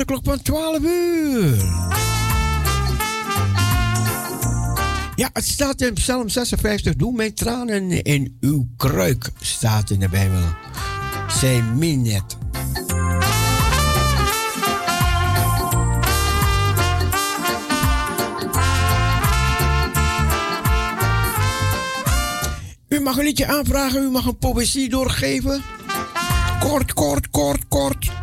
de klok van 12 uur. Ja, het staat in Psalm 56. Doe mijn tranen in uw kruik, staat in de Bijbel. Zijn minet. U mag een liedje aanvragen, u mag een poëzie doorgeven. Kort, kort, kort, kort.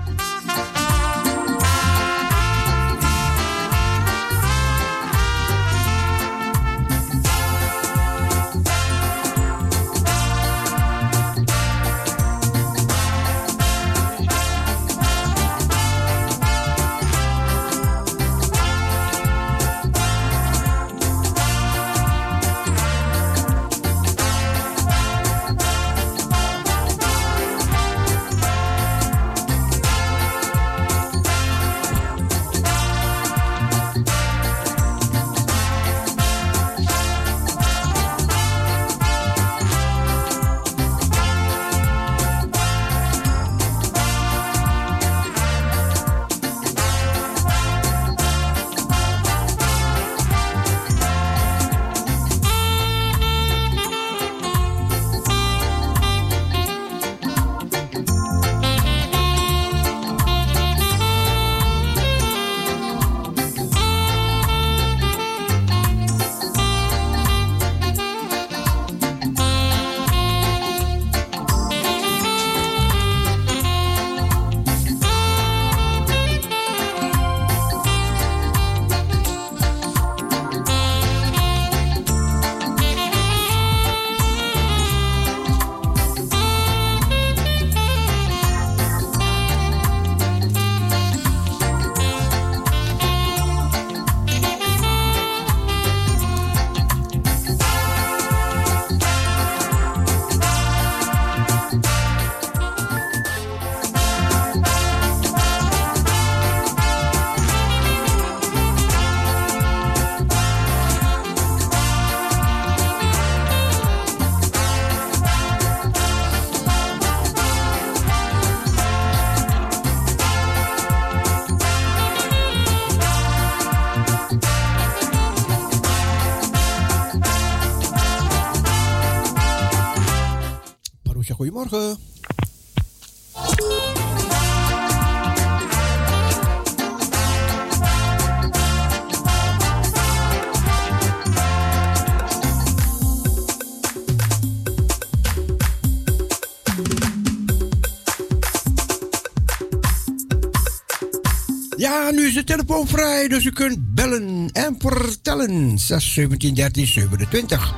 De telefoon vrij, dus u kunt bellen en vertellen. 6 17 13 27.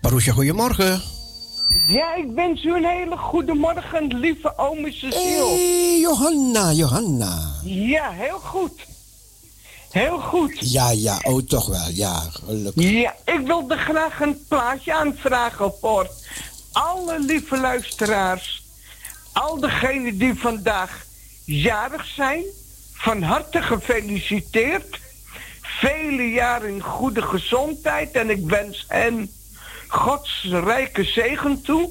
Parousia, goedemorgen. Ja, ik wens u een hele goede morgen, lieve ome Cecile. Hey, Johanna, Johanna. Ja, heel goed. Goed. Ja, ja, oh toch wel, ja, gelukkig. Ja, ik wilde graag een plaatje aanvragen voor alle lieve luisteraars. Al degenen die vandaag jarig zijn, van harte gefeliciteerd. Vele jaren goede gezondheid en ik wens hen Gods rijke zegen toe.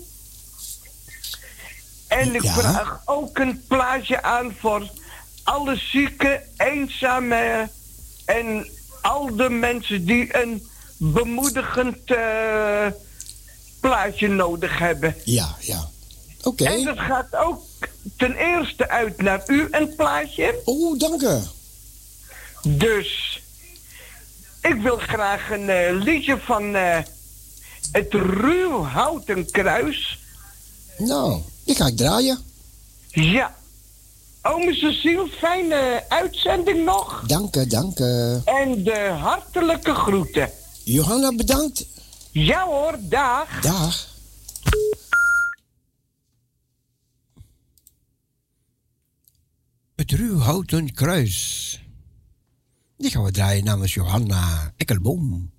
En ik vraag ook een plaatje aan voor alle zieke, eenzame en al de mensen die een bemoedigend uh, plaatje nodig hebben. Ja, ja. Oké. En dat gaat ook ten eerste uit naar u een plaatje. Oh, dank u. Dus ik wil graag een uh, liedje van uh, het ruw houten kruis. Nou, die ga ik draaien. Ja. Ome Cecile, fijne uitzending nog. Dank je, dank je. En de hartelijke groeten. Johanna, bedankt. Ja hoor, dag. Dag. Het ruw houten kruis. Die gaan we draaien namens Johanna Ekkelboom.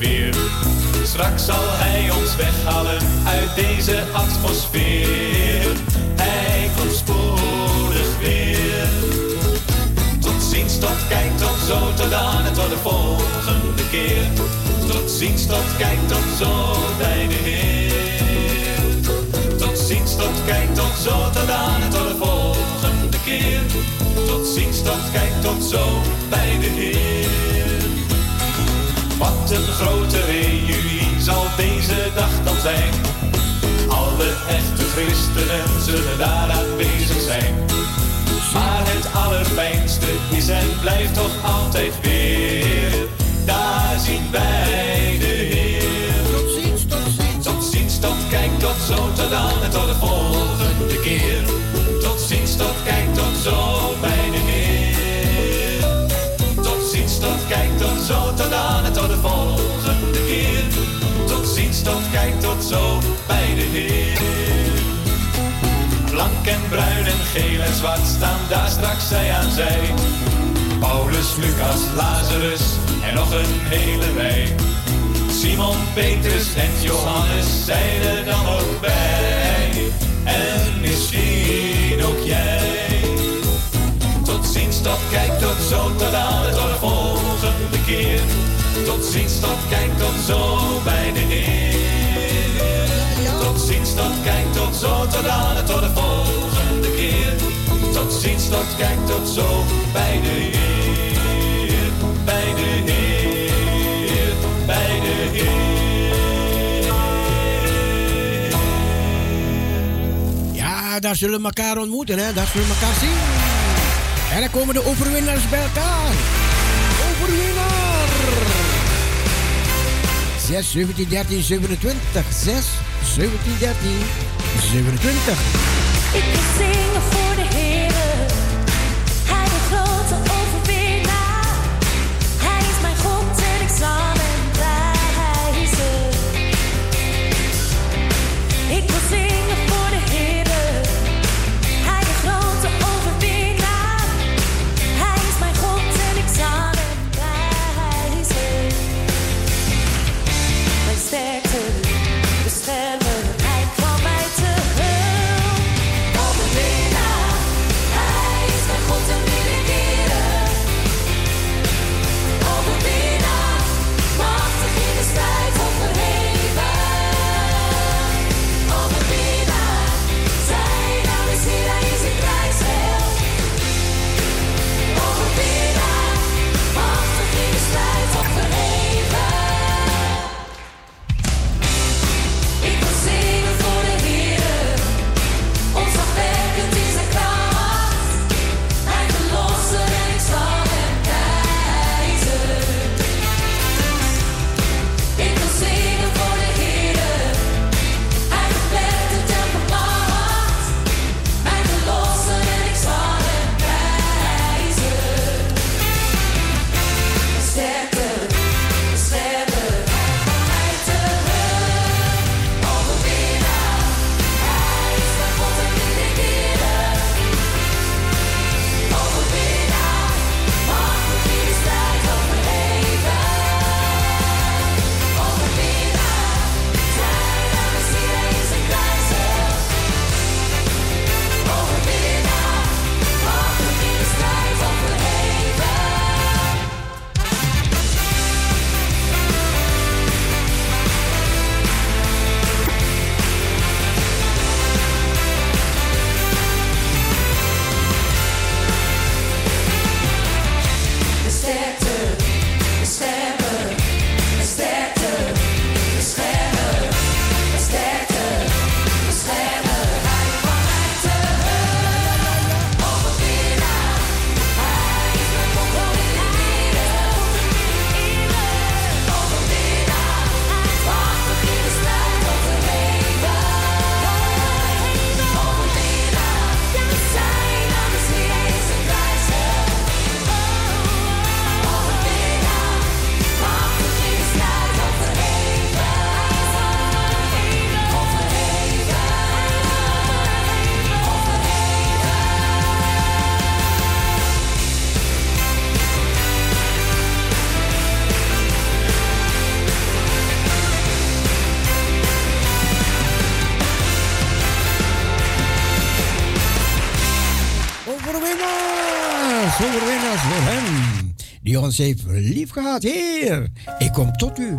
Straks zal Hij ons weghalen uit deze atmosfeer. Hij komt spoedig weer. Tot ziens, tot kijk, tot zo, tot aan en tot de volgende keer. Tot ziens, tot kijk, tot zo bij de Heer. Tot ziens, tot kijk, tot zo, tot aan en tot de volgende keer. Tot ziens, tot kijk, tot zo bij de Heer. Wat een grote reunie zal deze dag dan zijn. Alle echte christenen zullen daar aanwezig zijn. Maar het allerfijnste is en blijft toch altijd weer. Daar zien wij de Heer. Tot ziens, tot ziens. Tot ziens, tot kijk, tot zo, tot aan en tot de volgende zo, tot aan en tot de volgende keer. Tot ziens, tot kijk, tot zo bij de Heer. Blank en bruin en geel en zwart staan daar straks zij aan zij. Paulus, Lucas, Lazarus en nog een hele rij. Simon, Petrus en Johannes zijn er dan ook bij. En misschien ook jij. Tot ziens, tot kijk, tot zo, tot aan tot de volgende Tot ziens, tot kijk, tot zo bij de Heer. Tot ziens, tot kijk, tot zo, tot aan tot de volgende keer. Tot ziens, tot kijk, tot zo bij de Heer. Bij de Heer, bij de Heer. Ja, daar zullen we elkaar ontmoeten, hè? Daar zullen we elkaar zien. En dan komen de overwinnaars bij elkaar. Overwinnaar! 6, 17, 13, 27. 6, 17, 13, 27. Ik wil voor Ze heeft lief gehad. Heer, ik kom tot u.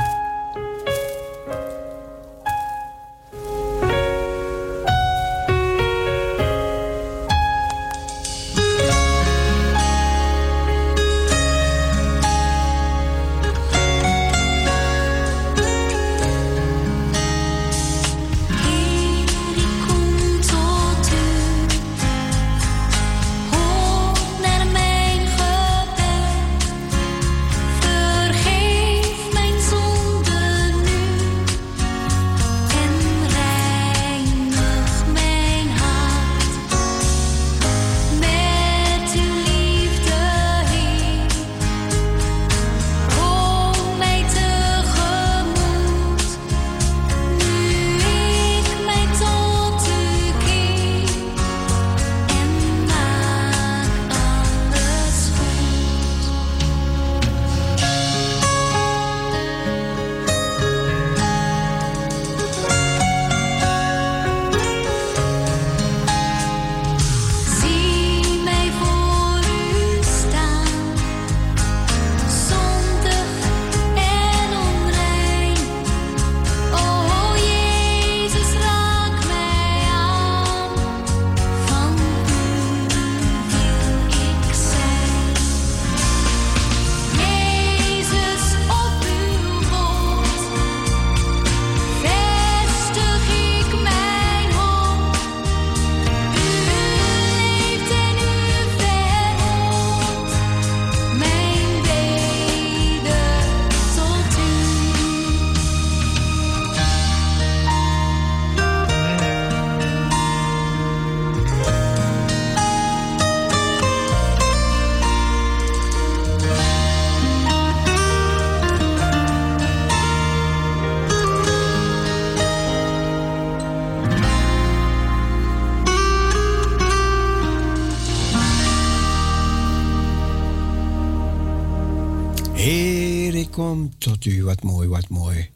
u. Wat mooi, wat mooi.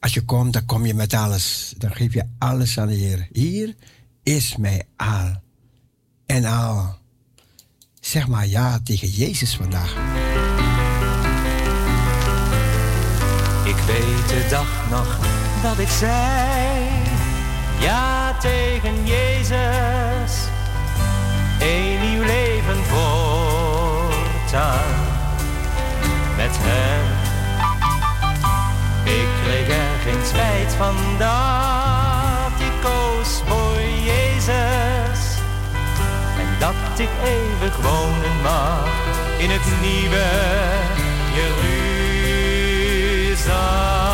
Als je komt, dan kom je met alles. Dan geef je alles aan de Heer. Hier is mij al en al. Zeg maar ja tegen Jezus vandaag. Ik weet de dag nog dat ik zei. Ja tegen Jezus. Een nieuw leven voortaan. Eh, ik kreeg er geen spijt van dat ik koos voor Jezus. En dat ik eeuwig wonen mag in het nieuwe Jeruzalem.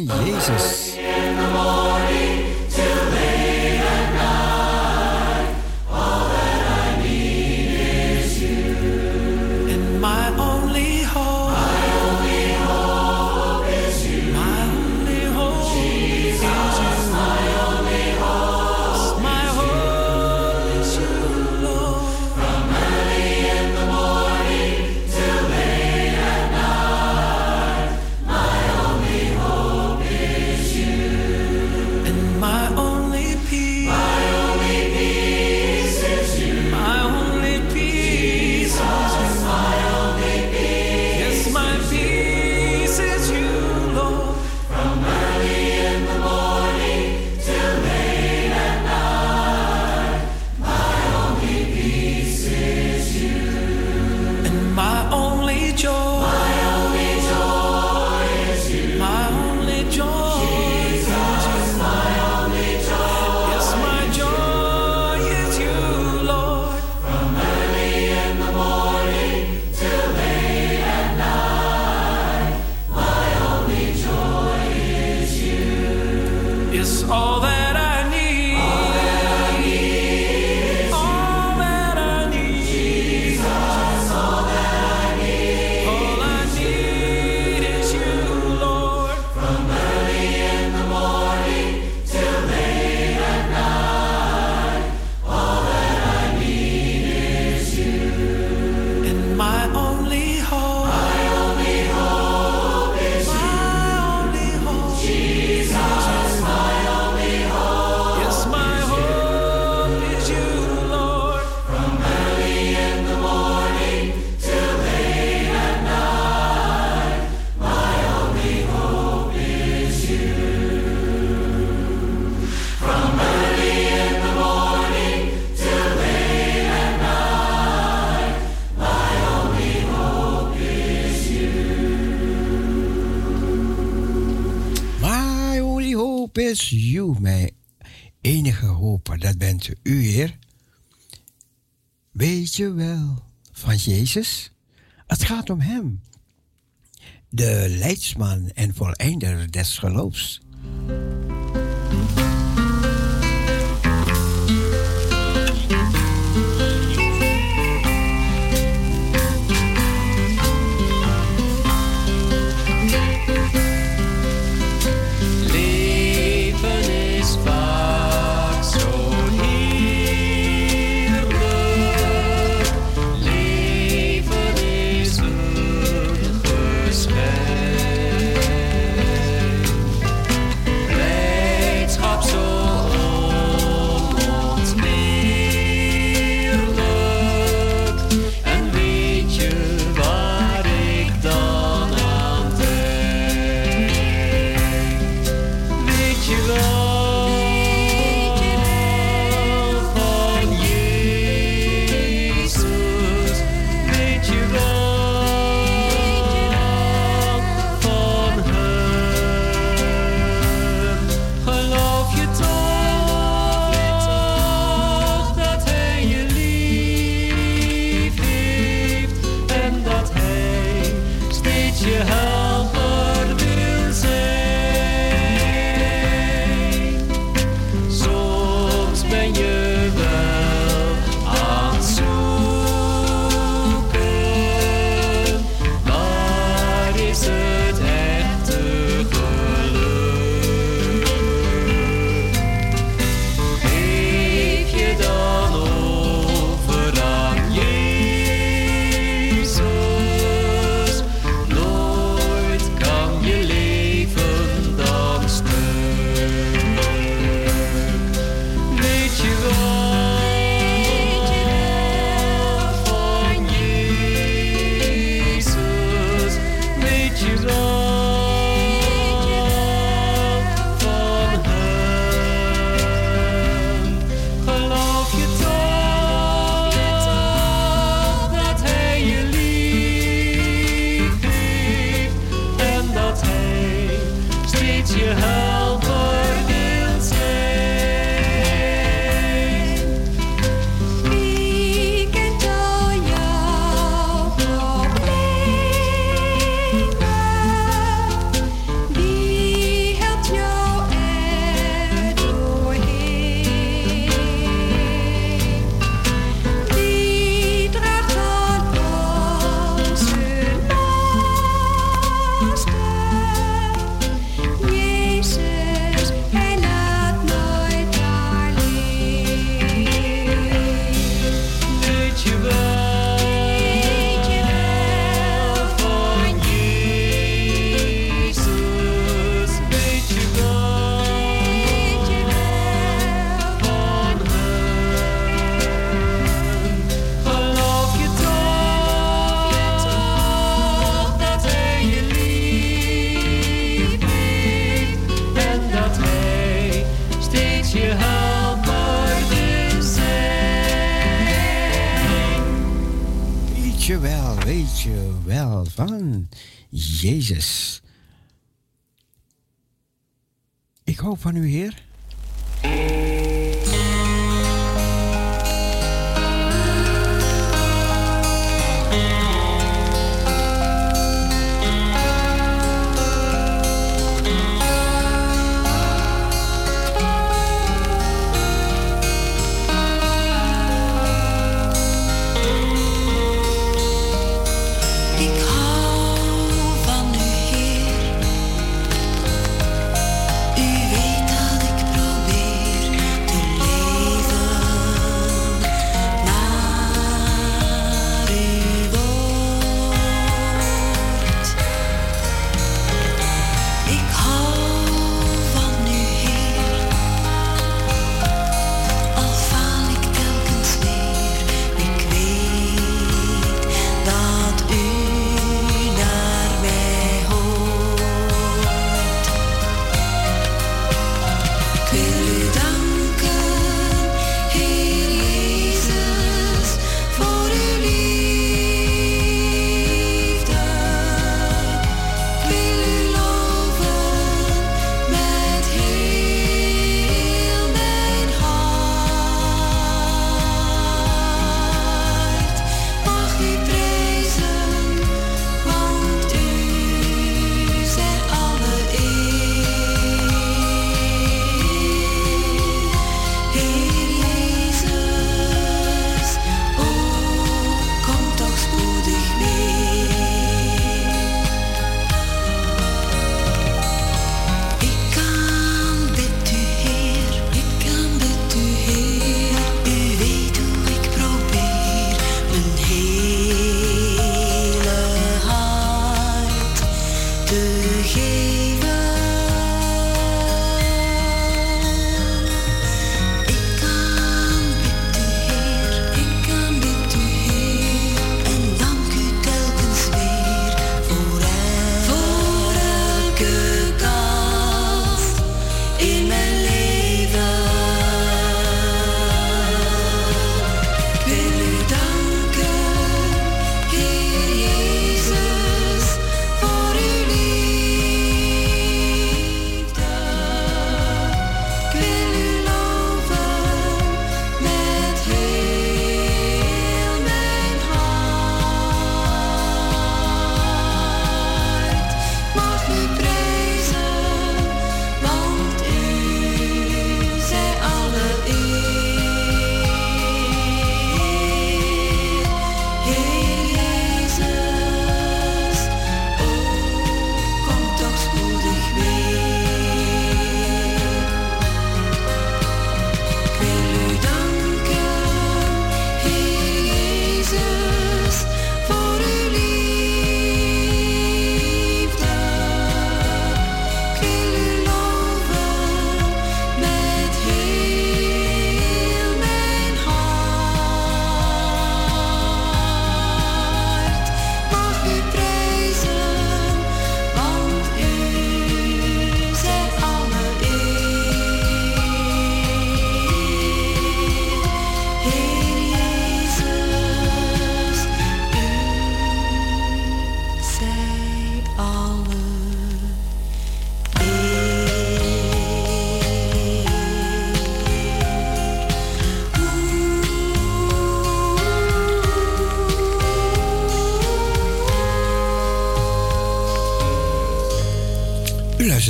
Jezus. is u mij enige hoop. Dat bent u, Heer. Weet je wel van Jezus? Het gaat om Hem, de leidsman en voleinder des geloofs.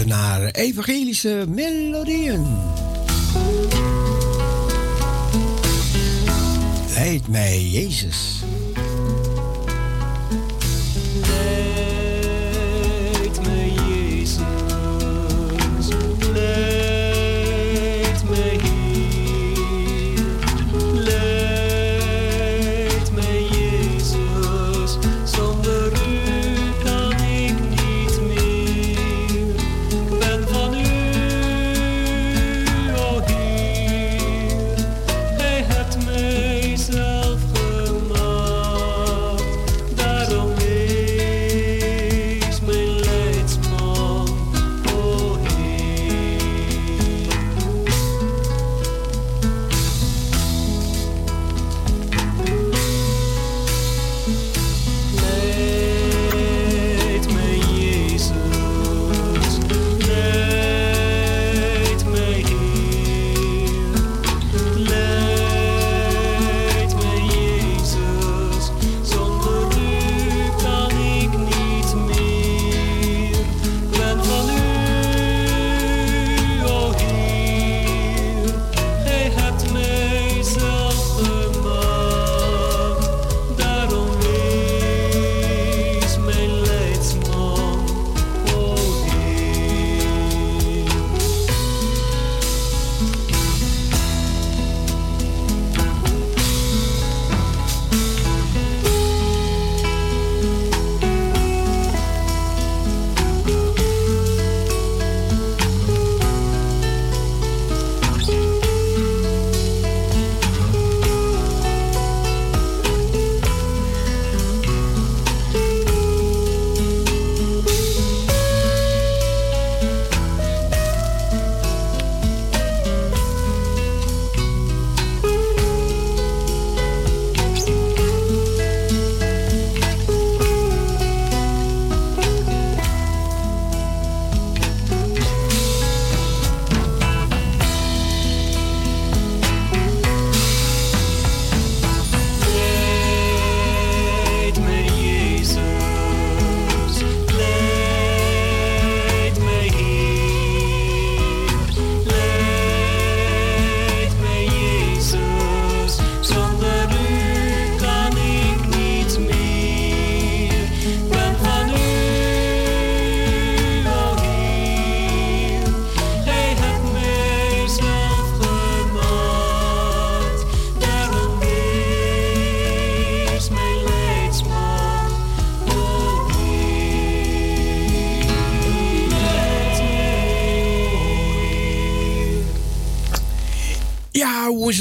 naar evangelische melodieën. Leid mij, Jezus.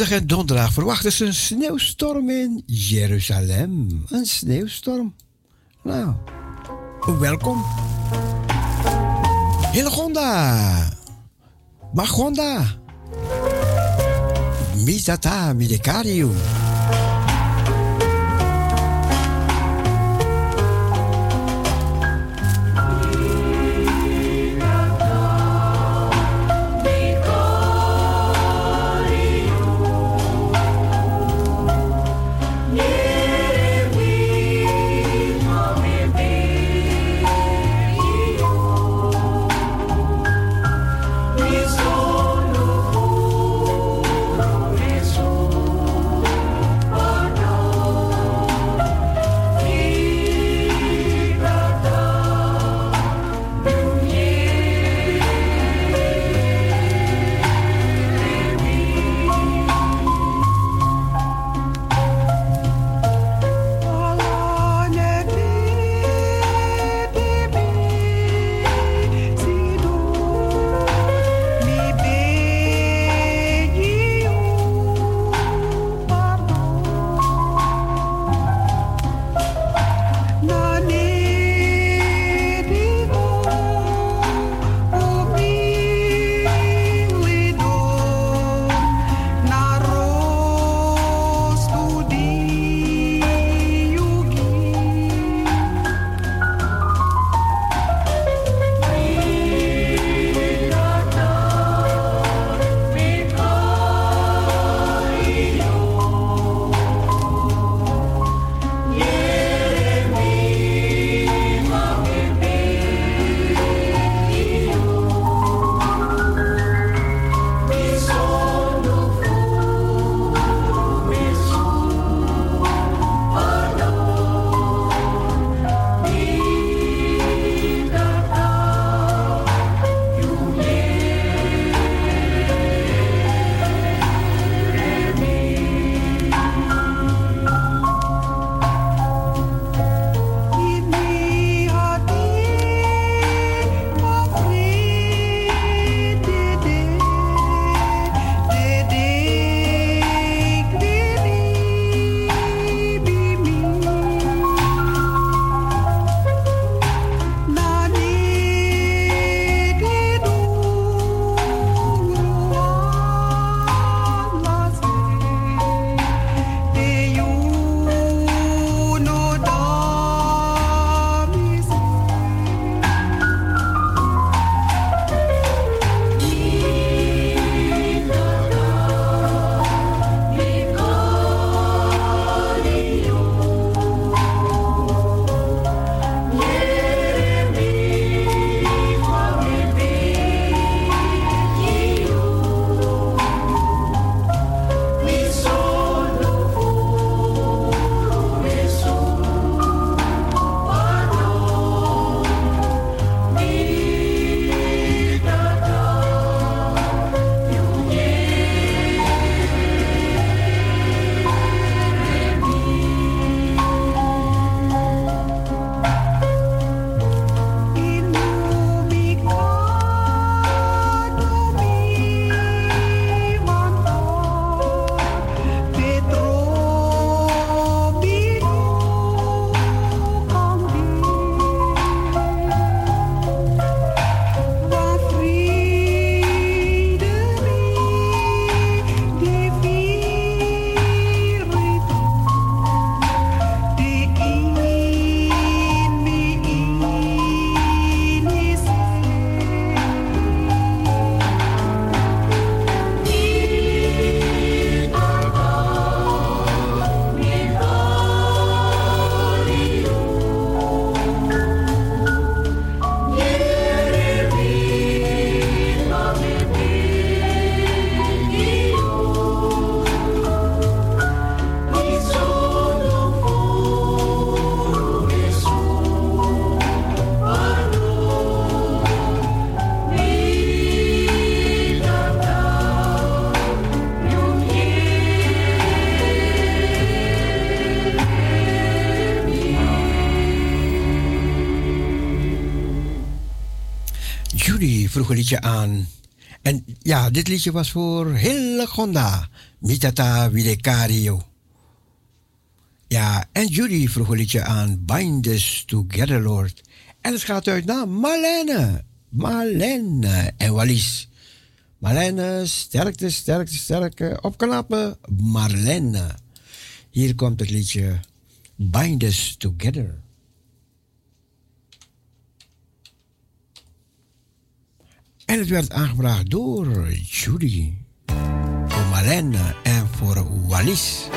woensdag en donderdag verwachten ze een sneeuwstorm in Jeruzalem. Een sneeuwstorm. Nou, welkom. Hillegonda. Magonda. Misata Midekarium. Vroeg een liedje aan. En ja, dit liedje was voor Hillegonda. Mitata Videkario. Ja, en Judy vroeg een liedje aan. Bind us together, Lord. En het gaat uit naar Marlene. Marlene en Wallis. Marlene, sterkte, sterkte, sterkte. Opknappen, Marlene. Hier komt het liedje Bind us together. En het werd aangebracht door Judy, voor Marlene en voor Wallis.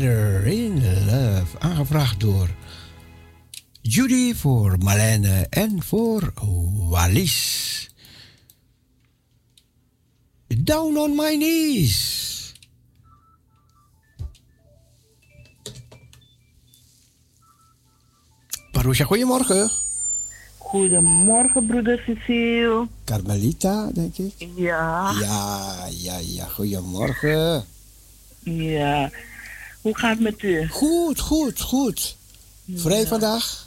Together in love. Aangevraagd door Judy voor Marlene en voor Wallis. Down on my knees. Marusha, goedemorgen. Goedemorgen, broeder Cecile. Carmelita, denk ik. Ja, Ja, ja, ja, goedemorgen. ja. Hoe gaat het met u? Goed, goed, goed. Vrij vandaag?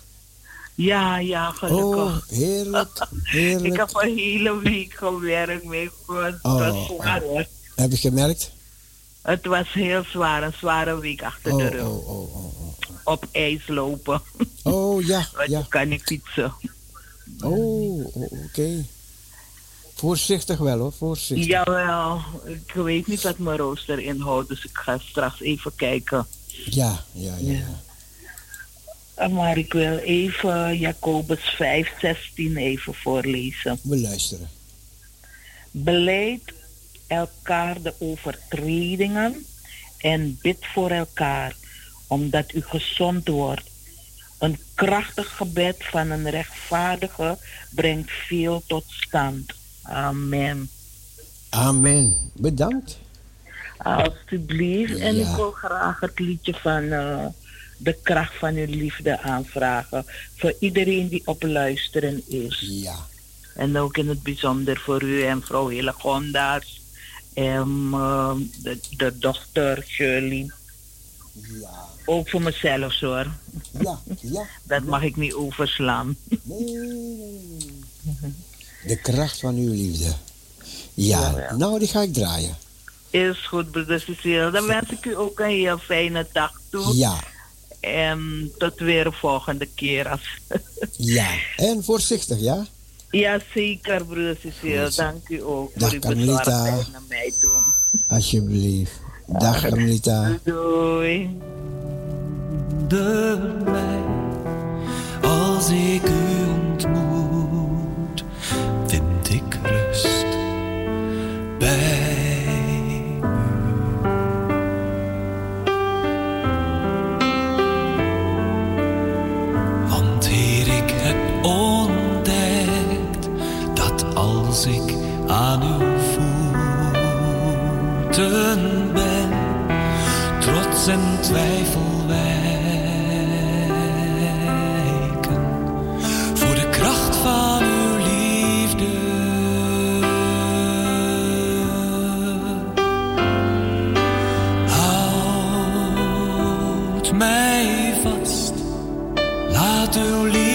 Ja, ja, gelukkig. Oh, heerlijk, Ik heb een hele week gewerkt, god. Het Oh, was zwaar hoor. Heb je gemerkt? Het was heel zwaar, een zware week achter de Oh, rug. oh. Op ijs lopen. Oh, ja, ja. kan niet fietsen. Oh, oh, oké. Voorzichtig wel hoor, voorzichtig. Jawel, ik weet niet wat mijn rooster inhoudt, dus ik ga straks even kijken. Ja, ja, ja. ja. Uh, Maar ik wil even Jacobus 5, 16 even voorlezen. We luisteren. Beleid elkaar de overtredingen en bid voor elkaar, omdat u gezond wordt. Een krachtig gebed van een rechtvaardige brengt veel tot stand. Amen. Amen. Bedankt. Alsjeblieft. En Ja. ik wil graag het liedje van eh, De kracht van uw liefde aanvragen. Voor iedereen die op luisteren is. Ja. En ook in het bijzonder voor u en vrouw Hillegonda's. En eh, de, de dochter Shirley. Ja. Ook voor mezelf hoor. Ja. Ja. Dat mag ik niet overslaan. Nee. De kracht van uw liefde. Ja, nou die ga ik draaien. Is goed, broeder Cecile. Dan wens ik u ook een heel fijne dag toe. Ja, En tot weer een volgende keer. Als... ja. En voorzichtig, ja? ja, zeker, broeder Cecile. Goed. Dank u ook Dag, voor uw Carmelita. bezorgdheid naar mij toe. Alsjeblieft. Dag, Carmelita. Doei. de mij. Als ik u ben, trots en twijfel wijken laat uw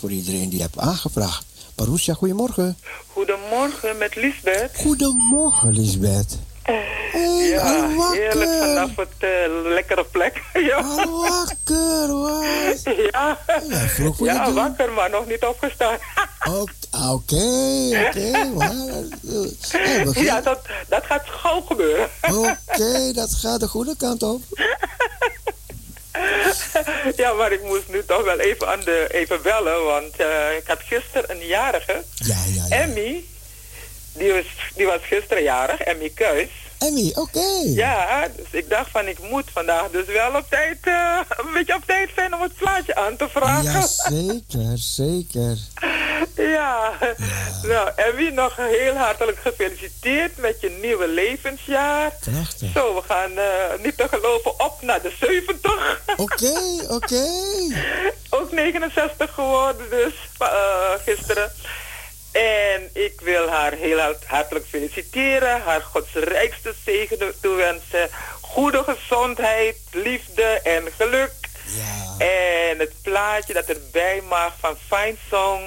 voor iedereen die hebt aangevraagd. Parousia, goedemorgen. Goedemorgen met Lisbeth. Goedemorgen, Lisbeth. Hey, Ja, heerlijk vanaf het eh, lekkere plek. ja. Al wakker, wat? Ja. Ja, vroeg ja, wakker, maar nog niet opgestaan. Oké, oké. oké, eh, ja, dat, dat gaat gauw gebeuren. Oké, dat gaat de goede kant op. ja, maar ik moest nu toch wel even, aan de, even bellen, want eh, ik had gisteren een jarige, Ja, ja, ja. Emmy. Die was, die was gisteren jarig, Emmy Kuis. Emmy, oké. Ja, dus ik dacht van ik moet vandaag dus wel op tijd, eh, een beetje op tijd zijn om het plaatje aan te vragen. Ja, zeker, zeker. Ja, nou Emmy, nog heel hartelijk gefeliciteerd met je nieuwe levensjaar. Prachtig. Zo, we gaan eh, niet te geloven op naar de 70. Oké, oké. Ook 69 geworden dus eh, gisteren. En ik wil haar heel hart- hartelijk feliciteren. Haar Gods rijkste zegen toewensen. Goede gezondheid, liefde en geluk. Ja, En het plaatje dat erbij mag van Fine Song,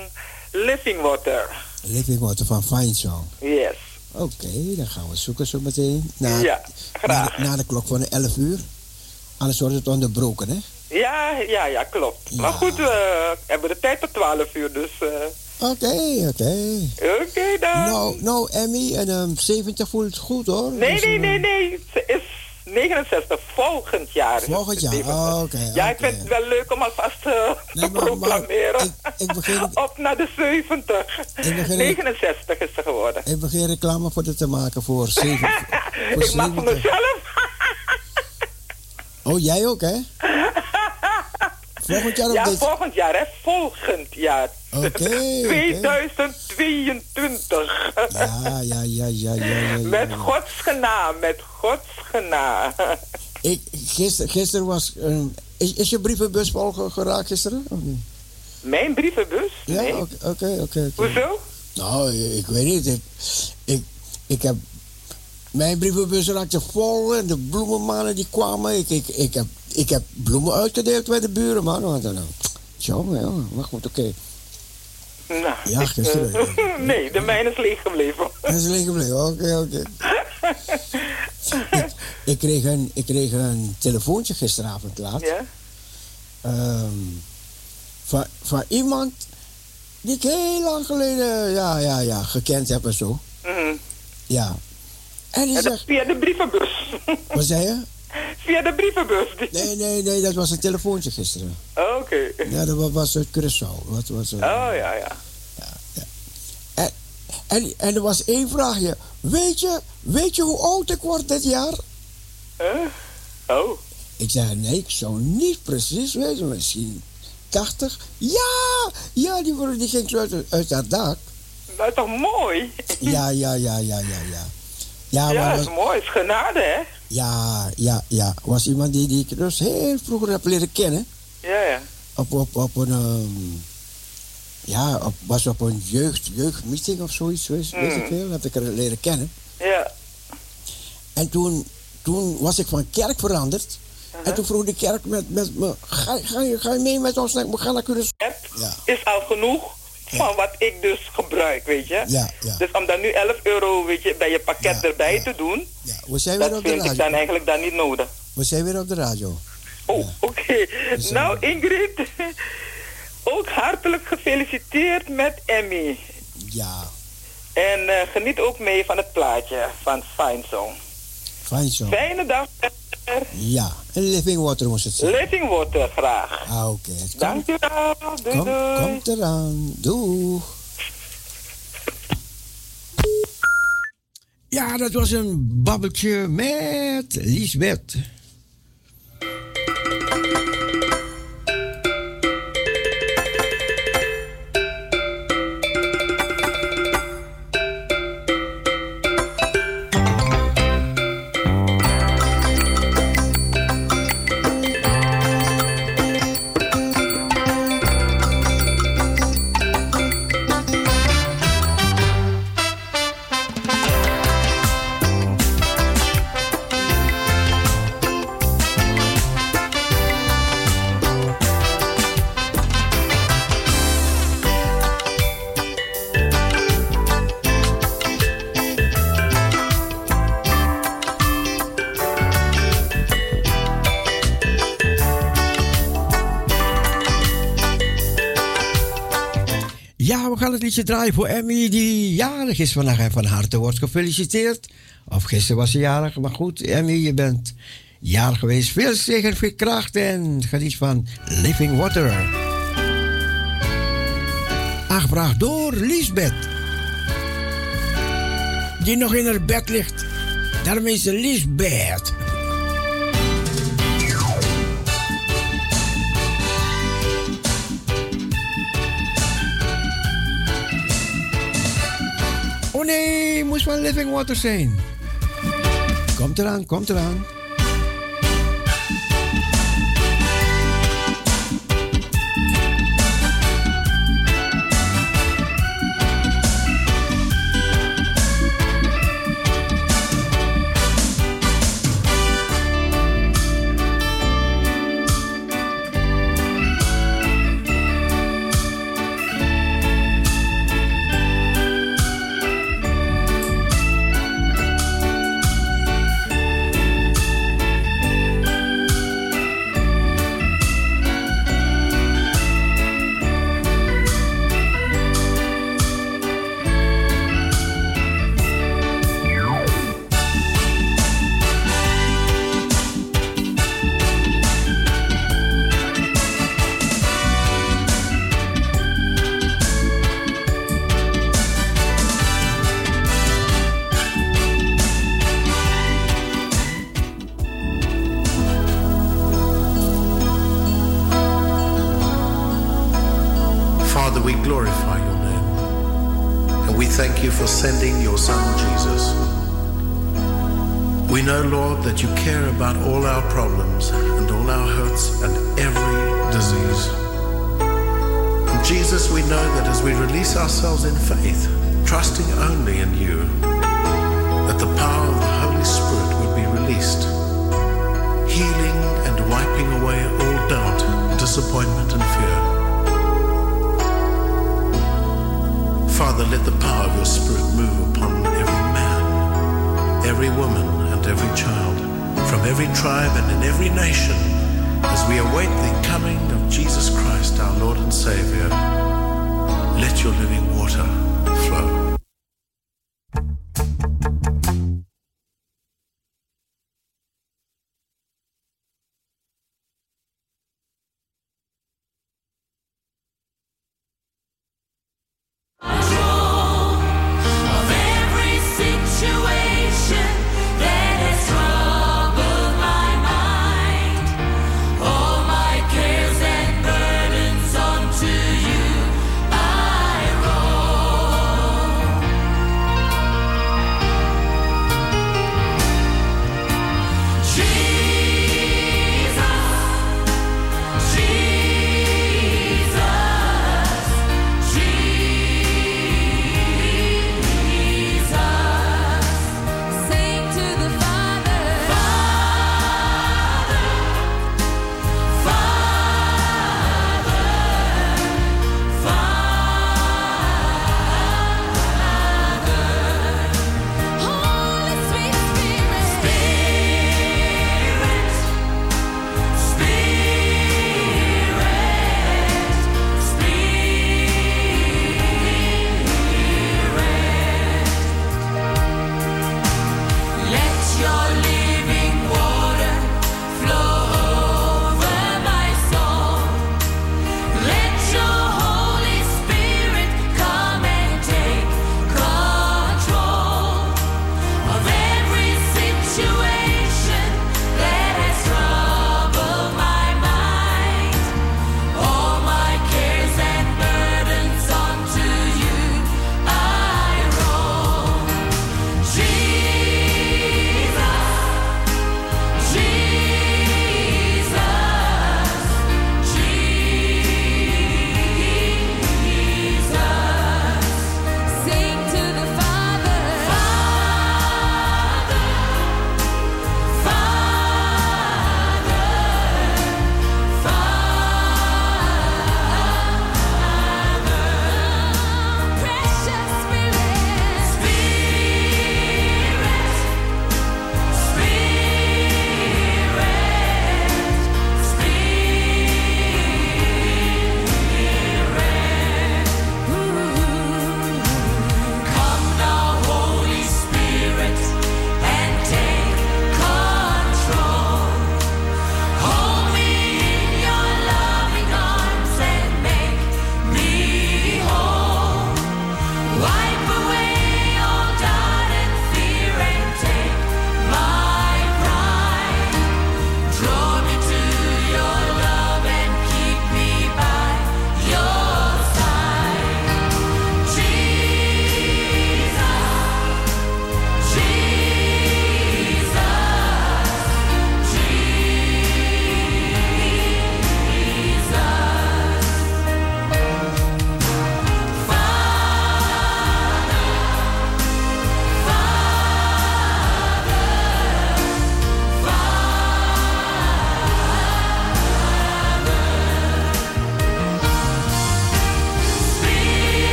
Living Water. Living Water van Fine Song. Yes. Oké, dan gaan we zoeken zo meteen. Na, Ja, graag. de, na de klok van de 11 uur. Anders wordt het onderbroken, hè? Ja, ja, ja, klopt. Maar goed, we hebben de tijd tot 12 uur, dus... eh, Oké, oké. Oké dan. Nou, nou, Emmy, en um, 70 voelt goed hoor. Nee, Dus, nee, eh, nee, nee. Ze is 69 volgend jaar. Volgend jaar, 70. oh, oké, Ja, ik vind het wel leuk om alvast eh, Nee, te maar- maar proclameren. ik- ik begin- Op naar de 70. Ik begin- 69 is ze geworden. Ik begin reclame voor dit te maken voor 7. voor ik mag voor 70. mezelf. Oh, jij ook, hè? Volgend jaar Ja, dit. volgend jaar, hè? Volgend jaar. Oké, oké. 2022. Ja, ja, ja, ja, ja, ja. ja. Met Gods genade, met Gods genade. Ik, gister, gisteren was. ehm, is, is je brievenbus vol ge- geraakt gisteren? Of niet? Mijn brievenbus? Ja, Nee. oké, oké. Hoezo? Nou, ik weet niet. Ik, ik, ik heb. Mijn brievenbus raakte vol en de bloemenmannen die kwamen. Ik, ik, ik, heb, ik heb bloemen uitgedeeld bij de buren, man. Want dan, Tjonge, jongen, maar goed, oké. Nou, Ja, gisteren. eh, nee, de mijne is leeg gebleven. Is leeg gebleven, oké, oké. ik, ik, kreeg een, ik kreeg een telefoontje gisteravond laat. Ja? ehm, van, van iemand die ik heel lang geleden ja, ja, ja, gekend heb en zo. Mhm. Ja. En die zegt, via de brievenbus. wat zei je? Via de brievenbus. Nee, nee, nee, dat was een telefoontje gisteren. Oh, Oké. Ja, dat wa- was uit Curaçao. Wat was het? Oh ja, ja. En, en, en er was één vraagje. Weet je, weet je hoe oud ik word dit jaar? Oh. Ik zei, nee, ik zou niet precies weten. Misschien 80? Ja, ja, die, worden- die ging zo uit, uit haar dak. Dat is toch mooi? Ja, ja, ja, ja, ja, ja. Ja, Ja, maar dat is mooi. Het is genade, hè? Ja, ja, ja. Was iemand die, die ik dus heel vroeger heb leren kennen. Ja, ja. Op, op, op een, ehm, ja, op, was op een jeugd, jeugdmeeting of zoiets, weet, weet ik veel. Heb ik haar leren kennen. Ja. En toen, toen was ik van kerk veranderd. En toen vroeg de kerk met, met me, ga, ga, je, ga je mee met ons we gaan naar Curaçao? Ja. is al genoeg van wat ik dus gebruik, weet je? Ja, ja. Dus om dan nu 11 euro, weet je, bij je pakket Ja, erbij te doen, Ja, we zijn weer dat op de vind ik dan radio. eigenlijk dan niet nodig. We zijn weer op de radio. Oh, oké. Dus, Nou, eh, Ingrid, ook hartelijk gefeliciteerd met Emmy. Ja, En eh, geniet ook mee van het plaatje van Fine Song. fijn zo. Fijne dag. Ja, Living Water moest het zijn. Living Water, graag. Ah, oké. Komt, Dankjewel. Doei, kom, doei. komt eraan. Doeg. Ja, dat was een babbeltje met Lisbeth. Liedje draaien voor Emmy, die jarig is vandaag en van harte wordt gefeliciteerd. Of gisteren was ze jarig, maar goed, Emmy, je bent jarig geweest. Veel zegen, veel kracht en geniet van Living Water. Aangevraagd door Lisbeth, die nog in haar bed ligt. Daarmee is ze Lisbeth. Moest van Living Water zijn. Komt eraan, komt eraan. Father, let the power of your Spirit move upon every man, every woman, and every child, from every tribe and in every nation, as we await the coming of Jesus Christ, our Lord and Savior. Let your living water flow.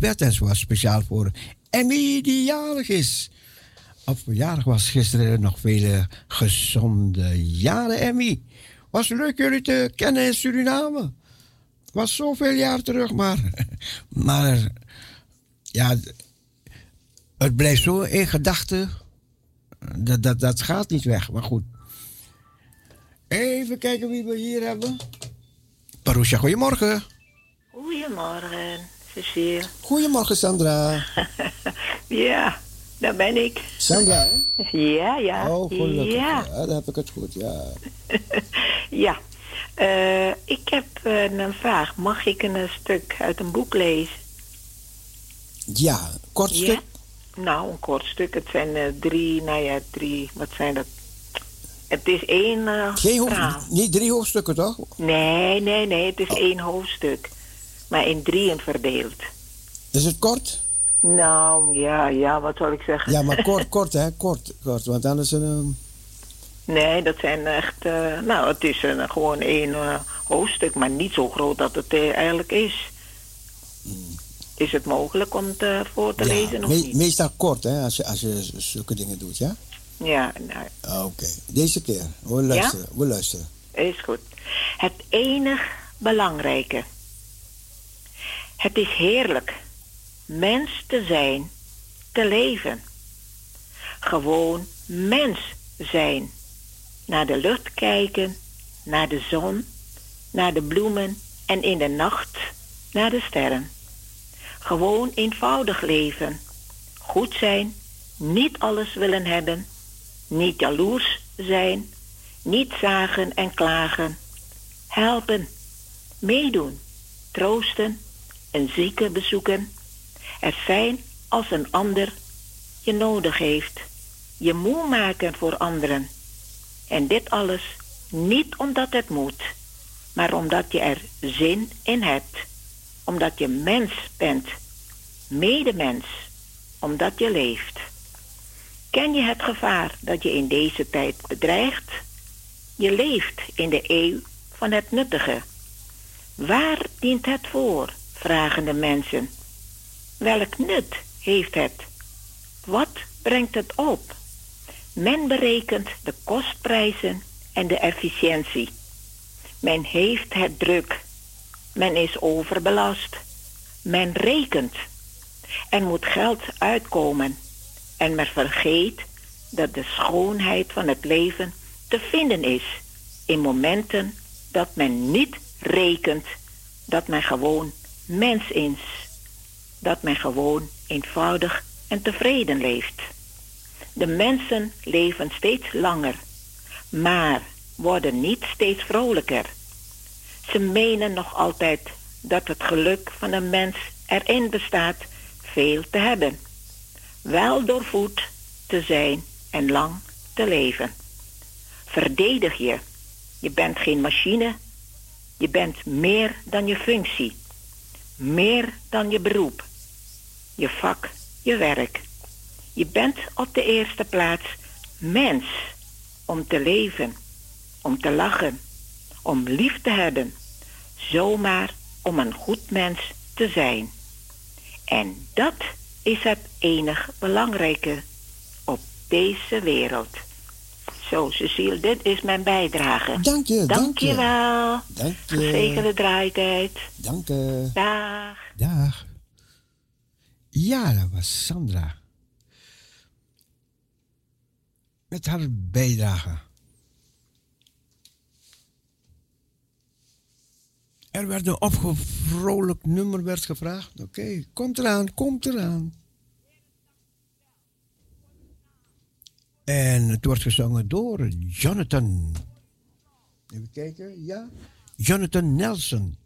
Lisbeth en ze was speciaal voor Emmy die jarig is. Op verjaardag was gisteren nog vele gezonde jaren, Emmy. Was leuk jullie te kennen in Suriname. Was zoveel jaar terug, maar, maar ja, het blijft zo in gedachten. Dat, dat, dat gaat niet weg, maar goed. Even kijken wie we hier hebben. Parousia, goedemorgen. Goedemorgen, Cecile. Goedemorgen, Sandra. Ja, daar ben ik. Sandra, hè? Ja, ja. Oh, gelukkig. Ja, Ja, dan heb ik het goed, ja. ja. Eh, ik heb eh, een vraag. Mag ik een stuk uit een boek lezen? Ja, kort Ja? stuk. Nou, een kort stuk. Het zijn eh, drie, nou ja, drie, wat zijn dat? Het is één eh, Geen verhaal. hoofd, niet drie hoofdstukken, toch? Nee, nee, nee. Het is één hoofdstuk. Maar in drieën verdeeld. Is het kort? Nou, ja, ja, wat zal ik zeggen? Ja, maar kort, kort, hè? Kort, kort. Want anders... eh, Nee, dat zijn echt... eh, nou, het is een, gewoon één eh, hoofdstuk, maar niet zo groot dat het eigenlijk is. Is het mogelijk om het voor te lezen of me- niet? meestal kort, hè? Als je, als je zulke dingen doet, ja? Ja, nou, Oké. Deze keer. We luisteren. We luisteren. is goed. Het enig belangrijke. Het is heerlijk mens te zijn, te leven. Gewoon mens zijn. Naar de lucht kijken, naar de zon, naar de bloemen en in de nacht naar de sterren. Gewoon eenvoudig leven. Goed zijn, niet alles willen hebben, niet jaloers zijn, niet zagen en klagen. Helpen, meedoen, troosten, een zieke bezoeken. Er zijn als een ander je nodig heeft. Je moe maken voor anderen. En dit alles niet omdat het moet, maar omdat je er zin in hebt. Omdat je mens bent, medemens, omdat je leeft. Ken je het gevaar dat je in deze tijd bedreigt? Je leeft in de eeuw van het nuttige. Waar dient het voor? Vragen de mensen. Welk nut heeft het? Wat brengt het op? Men berekent de kostprijzen en de efficiëntie. Men heeft het druk. Men is overbelast. Men rekent. Er moet geld uitkomen. En men vergeet dat de schoonheid van het leven te vinden is in momenten dat men niet rekent dat men gewoon mens is. Dat men gewoon eenvoudig en tevreden leeft. De mensen leven steeds langer, maar worden niet steeds vrolijker. Ze menen nog altijd dat het geluk van een mens erin bestaat veel te hebben. Wel doorvoed te zijn en lang te leven. Verdedig je. Je bent geen machine. Je bent meer dan je functie. Meer dan je beroep. Je vak, je werk. Je bent op de eerste plaats mens. Om te leven. Om te lachen. Om lief te hebben. Zomaar om een goed mens te zijn. En dat is het enig belangrijke op deze wereld. Zo, Cecile, dit is mijn bijdrage. Dank je, dank je. je wel. Dank je. Gezegende draaitijd. Dank je. Dag. Dag. Ja, dat was Sandra. Met haar bijdrage. Er werd een opgevrolijk nummer werd gevraagd. Oké, komt eraan, komt eraan. En het wordt gezongen door Jonathan. Even kijken, ja. Jonathan Nelson.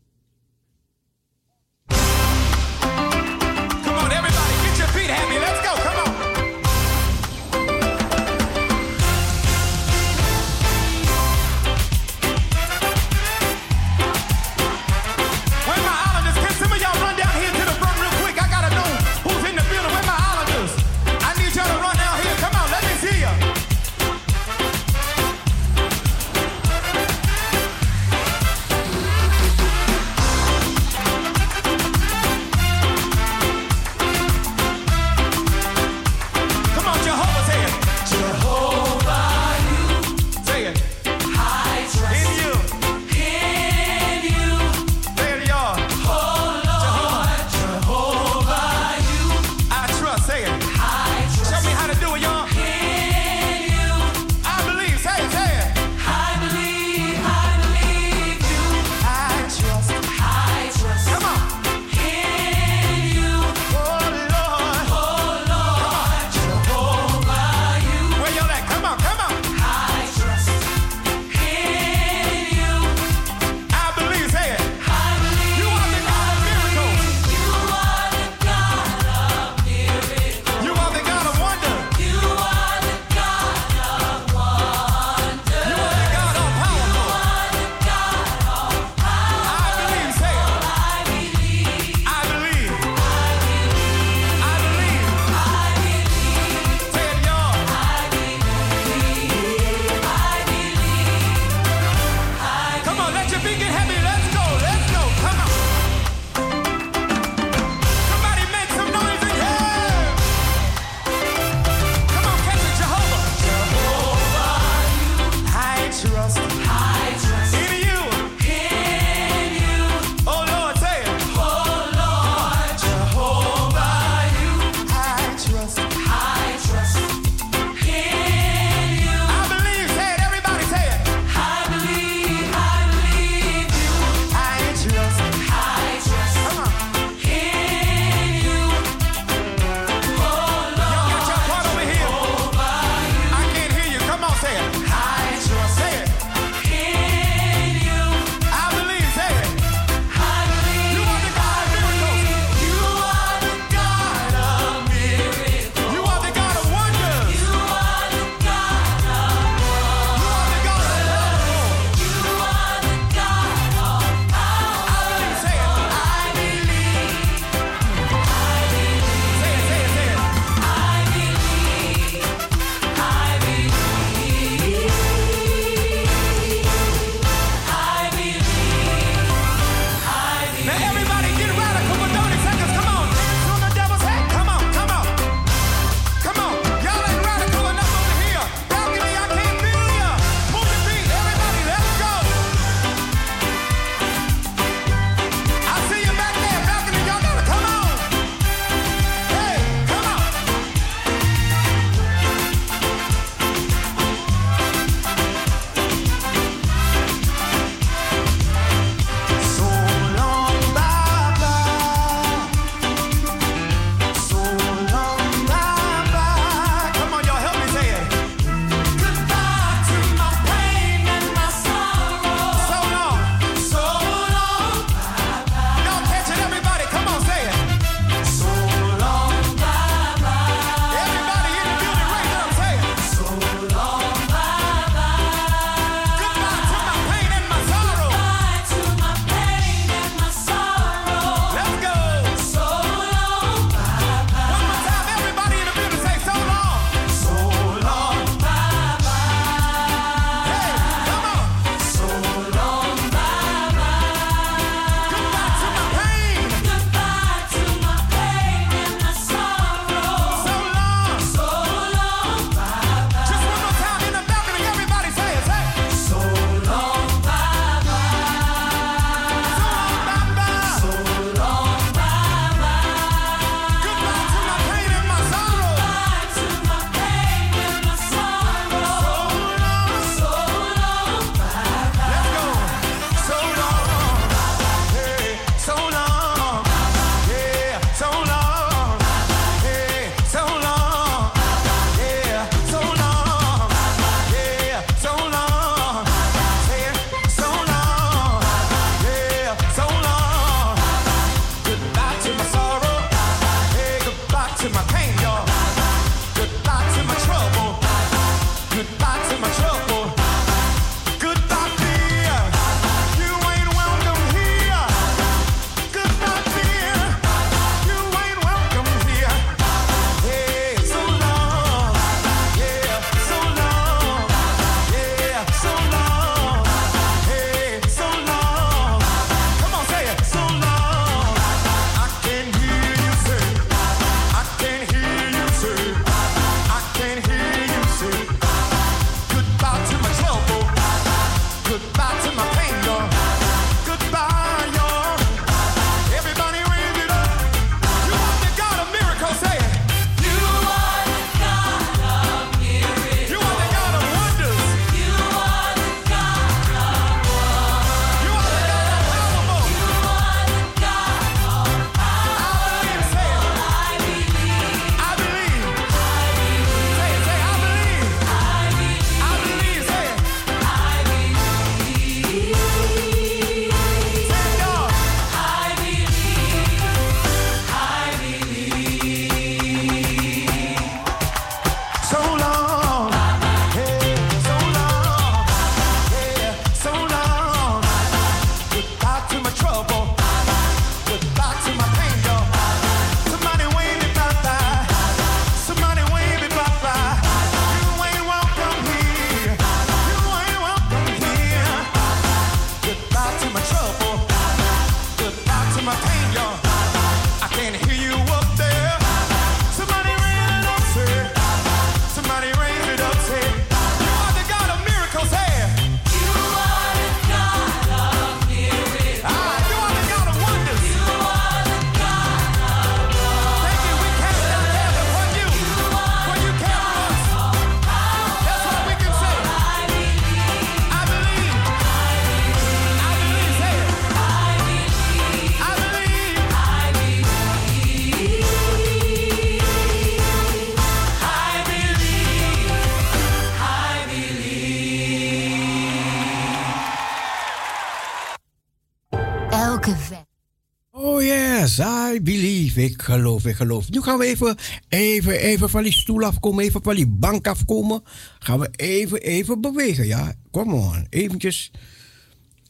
Ik geloof, ik geloof. Nu gaan we even, even, even van die stoel afkomen, even van die bank afkomen. Gaan we even, even bewegen, ja? Come on, eventjes,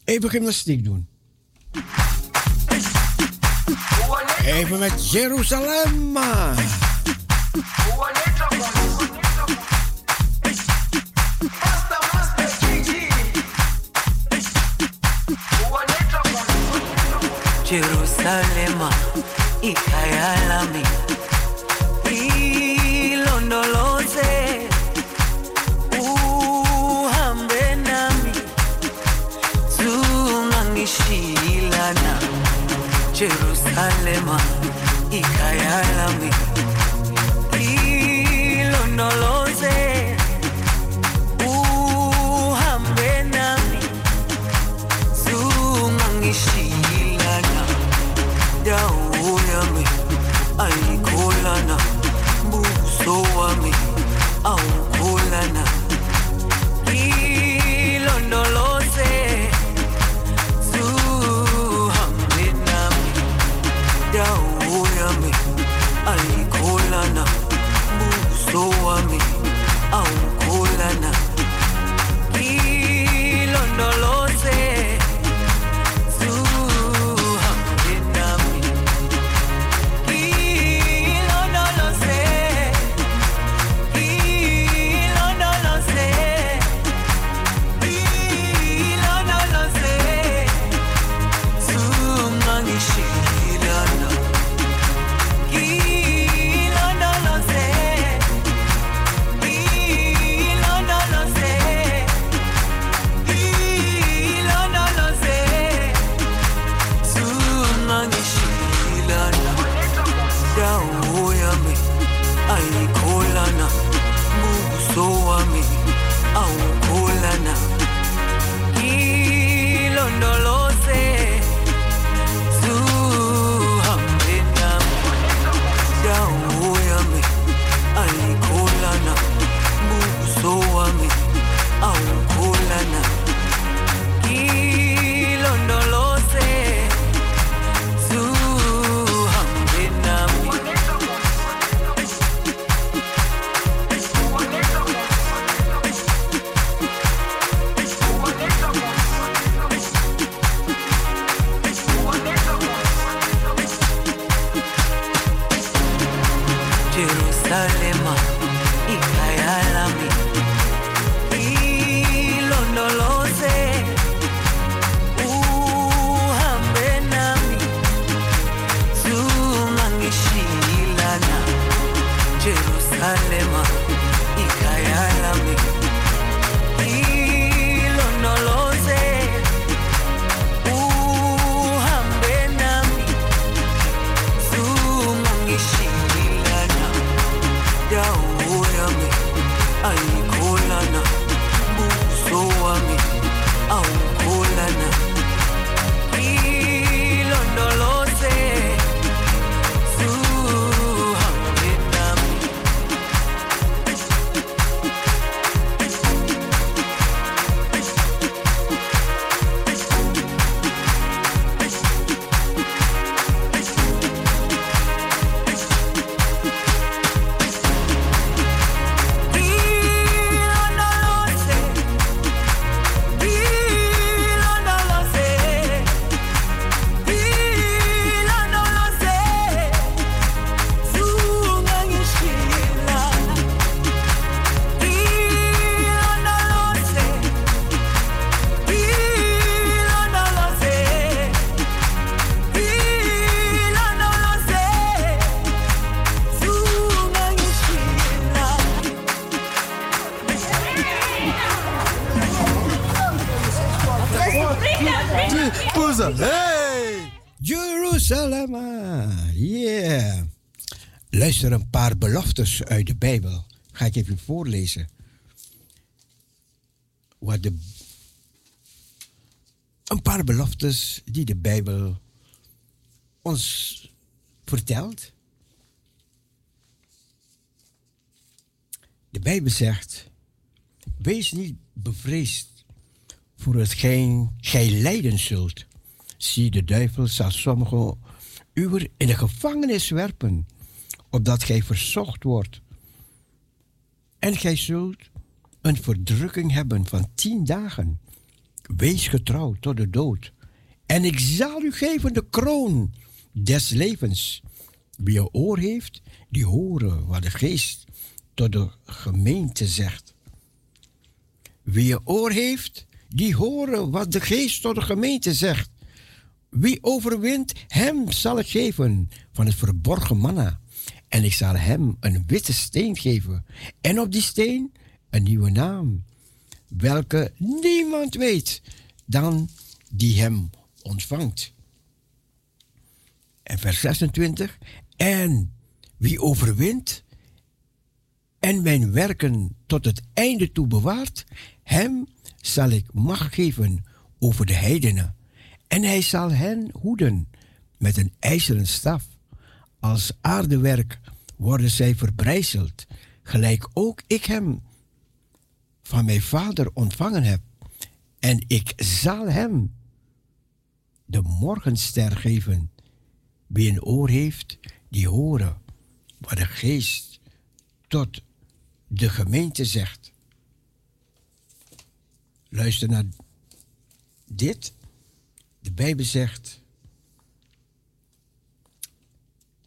even gymnastiek doen. Even met Jeruzalem. Jerusalema ikhaya lami ilondoloze. Uhambe nami. Zungangishilana Jerusalema ikhaya uit de Bijbel. Ga ik even voorlezen. Wat de, een paar beloftes die de Bijbel ons vertelt. De Bijbel zegt: Wees niet bevreesd voor hetgeen gij lijden zult. Zie, de duivel zal sommigen uwer in de gevangenis werpen, opdat gij verzocht wordt. En gij zult een verdrukking hebben van tien dagen. Wees getrouw tot de dood. En ik zal u geven de kroon des levens. Wie een oor heeft, die horen wat de geest tot de gemeente zegt. Wie een oor heeft, die horen wat de geest tot de gemeente zegt. Wie overwint, hem zal ik geven van het verborgen manna. En ik zal hem een witte steen geven. En op die steen een nieuwe naam. Welke niemand weet dan die hem ontvangt. En vers 26. En wie overwint en mijn werken tot het einde toe bewaart, hem zal ik macht geven over de heidenen. En hij zal hen hoeden met een ijzeren staf. Als aardewerk worden zij verbrijzeld, gelijk ook ik hem van mijn vader ontvangen heb. En ik zal hem de morgenster geven. Wie een oor heeft, die horen wat de geest tot de gemeente zegt. Luister naar dit. De Bijbel zegt: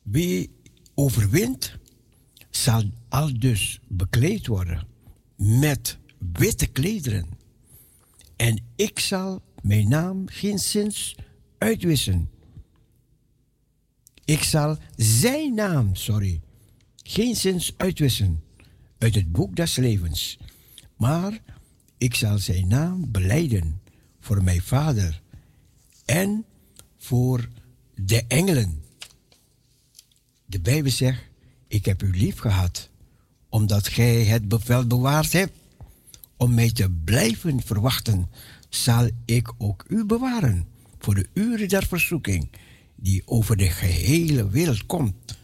Wie overwint, zal al dus bekleed worden met witte klederen. En ik zal mijn naam geen zins uitwissen. Ik zal zijn naam, sorry, geen zins uitwissen uit het boek des levens. Maar ik zal zijn naam beleiden voor mijn vader en voor de engelen. De Bijbel zegt, ik heb u lief gehad, omdat gij het bevel bewaard hebt. Om mij te blijven verwachten, zal ik ook u bewaren voor de uren der verzoeking die over de gehele wereld komt.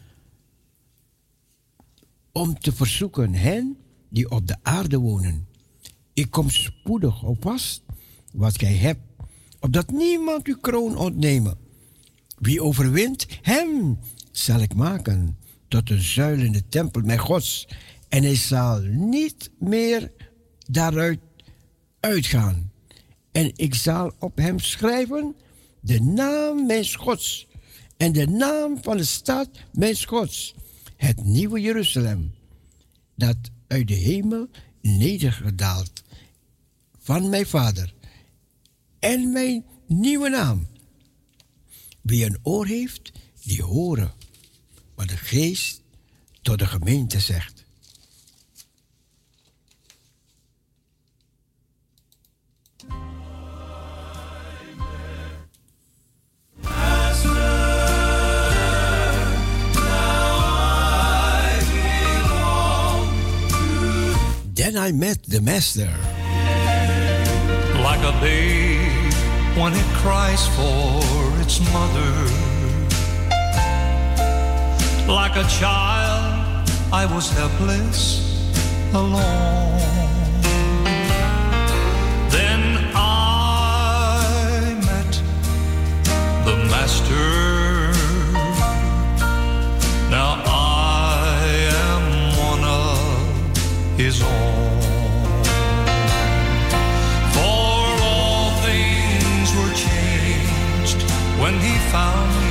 Om te verzoeken hen die op de aarde wonen. Ik kom spoedig op vast wat gij hebt, opdat niemand uw kroon ontnemen. Wie overwint, hem zal ik maken tot de zuil in de tempel mijn gods. En hij zal niet meer daaruit uitgaan. En ik zal op hem schrijven de naam mijn gods en de naam van de stad mijn gods, het nieuwe Jeruzalem, dat uit de hemel nedergedaald van mijn vader en mijn nieuwe naam. Wie een oor heeft, die horen wat de geest tot de gemeente zegt. Then I met the master. like a babe when it cries for its mother. Like a child, I was helpless, alone. Then I met the Master. Now I am one of his own. For all things were changed when he found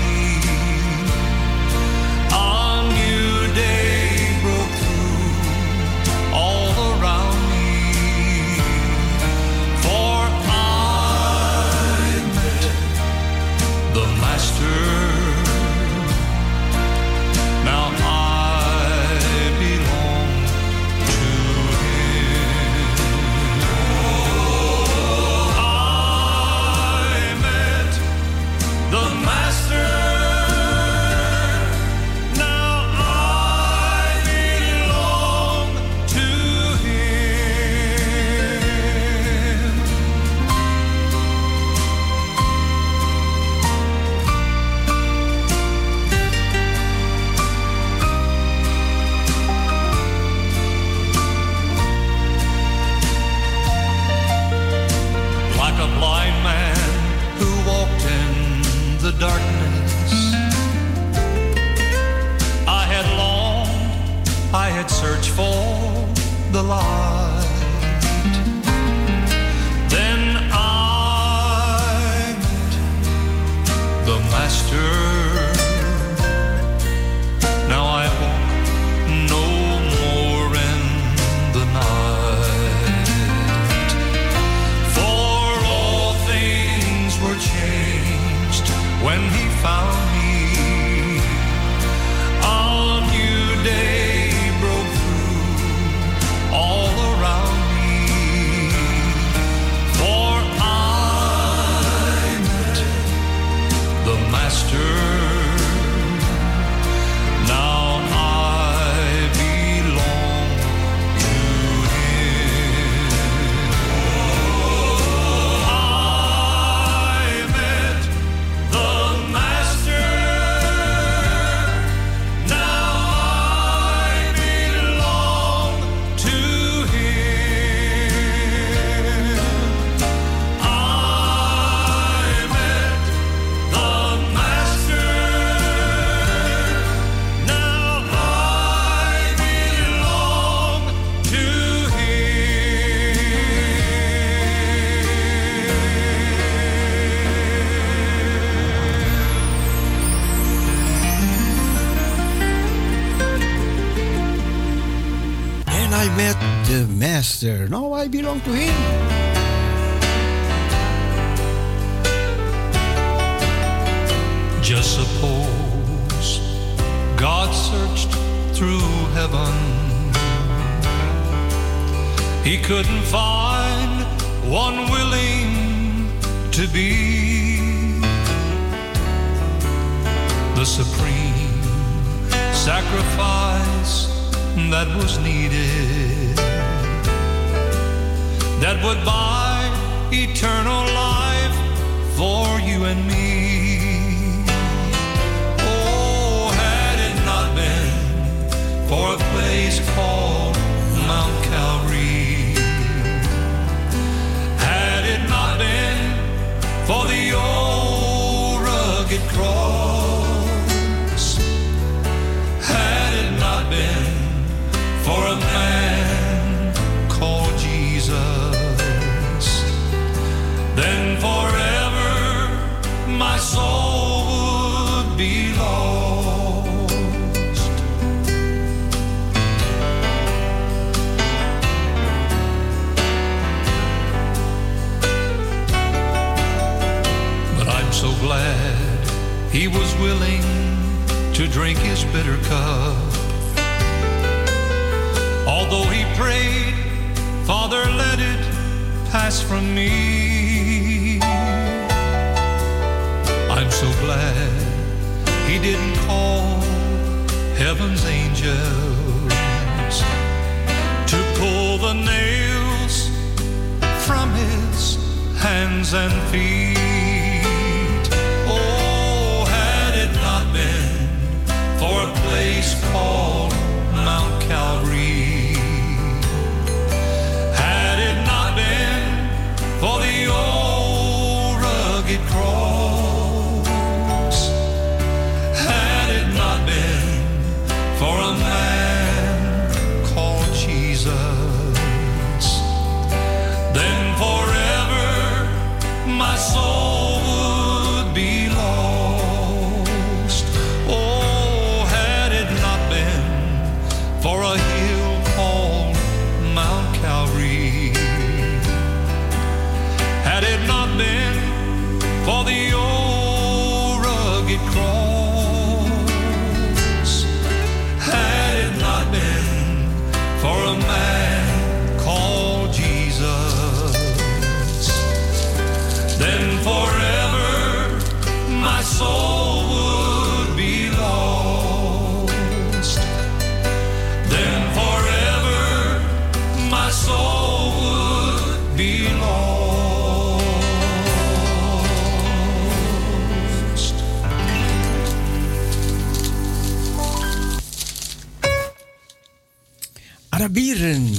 Arabieren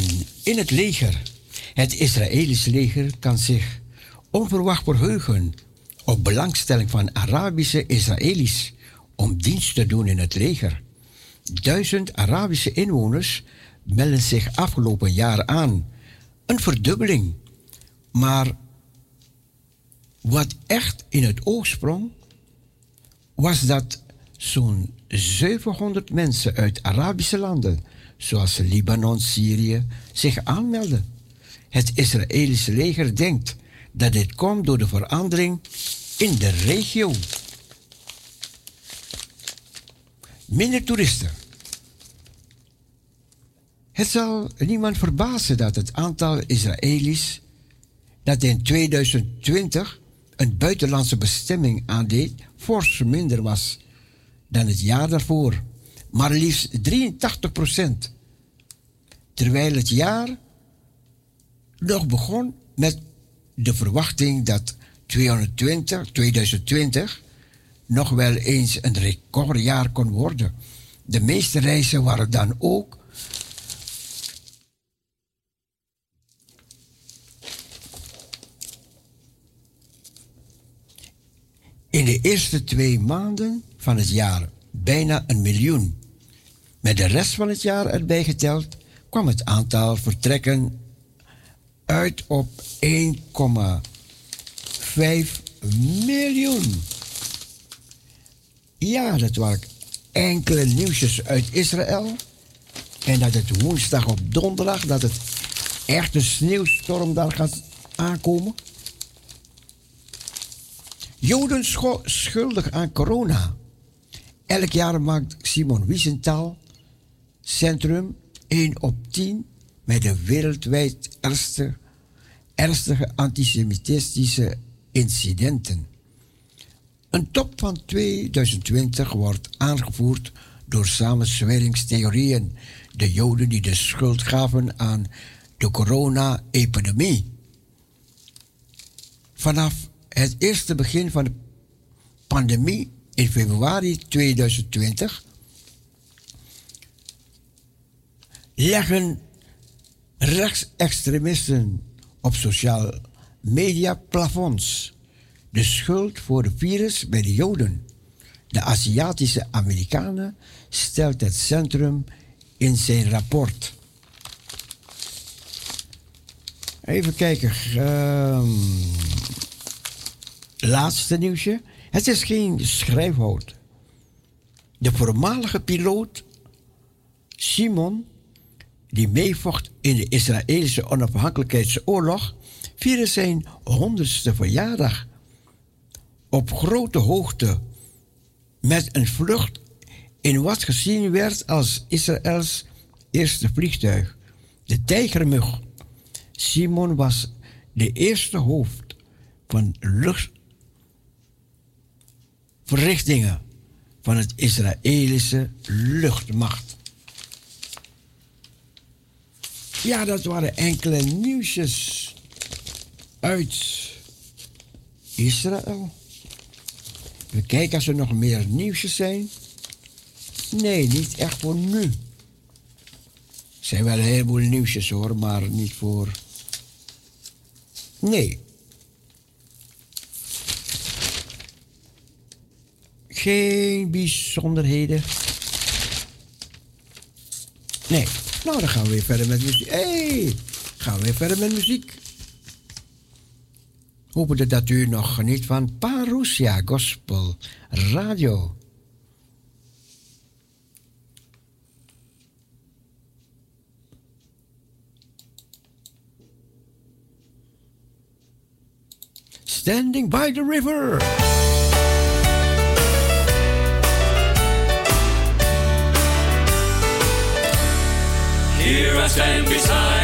in het leger. Het Israëlische leger kan zich onverwacht verheugen op belangstelling van Arabische Israëli's om dienst te doen in het leger. Duizend Arabische inwoners melden zich afgelopen jaar aan. Een verdubbeling. Maar wat echt in het oog sprong, was dat zo'n 700 mensen uit Arabische landen zoals Libanon, Syrië, zich aanmelden. Het Israëlische leger denkt dat dit komt door de verandering in de regio. Minder toeristen. Het zal niemand verbazen dat het aantal Israëli's dat in 2020 een buitenlandse bestemming aandeed fors minder was dan het jaar daarvoor, maar liefst 83 procent. Terwijl het jaar nog begon met de verwachting dat 220, 2020 nog wel eens een recordjaar kon worden. De meeste reizen waren dan ook in de eerste twee maanden van het jaar bijna een miljoen. Met de rest van het jaar erbij geteld kwam het aantal vertrekken uit op 1,5 miljoen. Ja, dat waren enkele nieuwsjes uit Israël. En dat het woensdag op donderdag, dat het echt sneeuwstorm daar gaat aankomen. Joden schuldig aan corona. Elk jaar maakt Simon Wiesenthal Centrum 1 op 10 met de wereldwijd ernstige, ernstige antisemitistische incidenten. Een top van 2020 wordt aangevoerd door samenzweringstheorieën. De Joden die de schuld gaven aan de corona-epidemie. Vanaf het eerste begin van de pandemie in februari 2020 leggen rechtsextremisten op sociaal media plafonds de schuld voor het virus bij de Joden. De Aziatische Amerikanen stelt het centrum in zijn rapport. Even kijken. ehm, laatste nieuwsje. Het is geen schrijfhout. De voormalige piloot Simon, die meevocht in de Israëlische onafhankelijkheidsoorlog, vierde zijn honderdste verjaardag op grote hoogte met een vlucht in wat gezien werd als Israëls eerste vliegtuig, de Tijgermug. Simon was de eerste hoofd van luchtverrichtingen van het Israëlische luchtmacht. Ja, dat waren enkele nieuwsjes uit Israël. We kijken als er nog meer nieuwsjes zijn. Nee, niet echt voor nu. Er zijn wel een heleboel nieuwsjes hoor, maar niet voor. Nee. Geen bijzonderheden. Nee. Nou, dan gaan we weer verder met muziek. hey, gaan we weer verder met muziek. Hopen dat u nog geniet van Parousia Gospel Radio. Standing by the river. Here I stand beside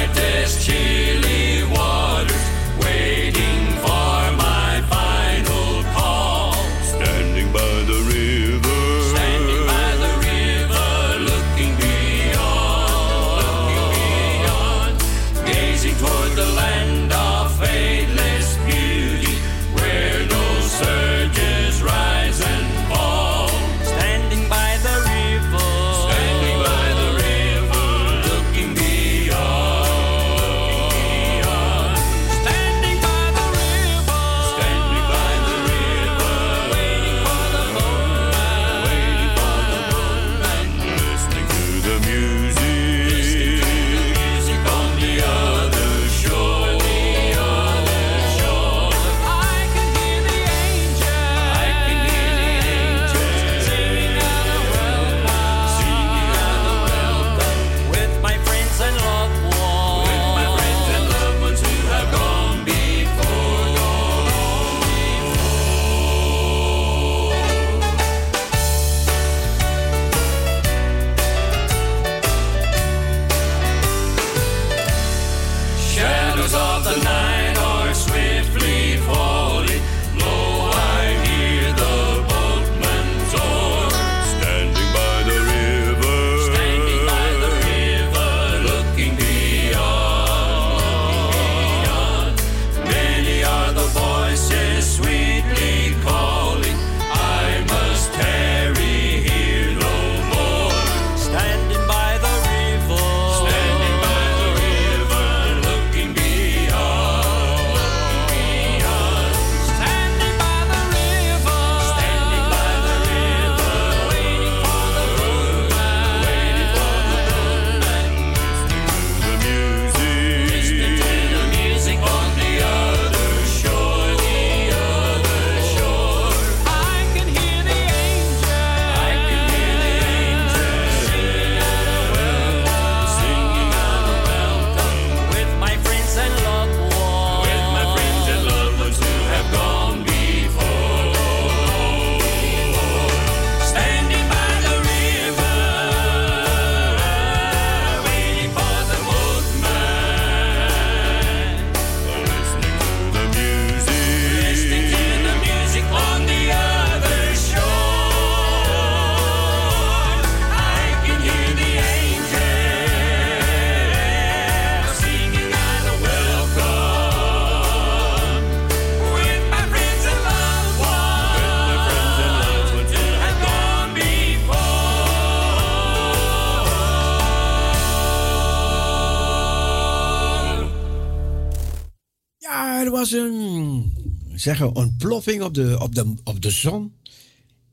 zeggen, ontploffing op de, op, de, op de zon.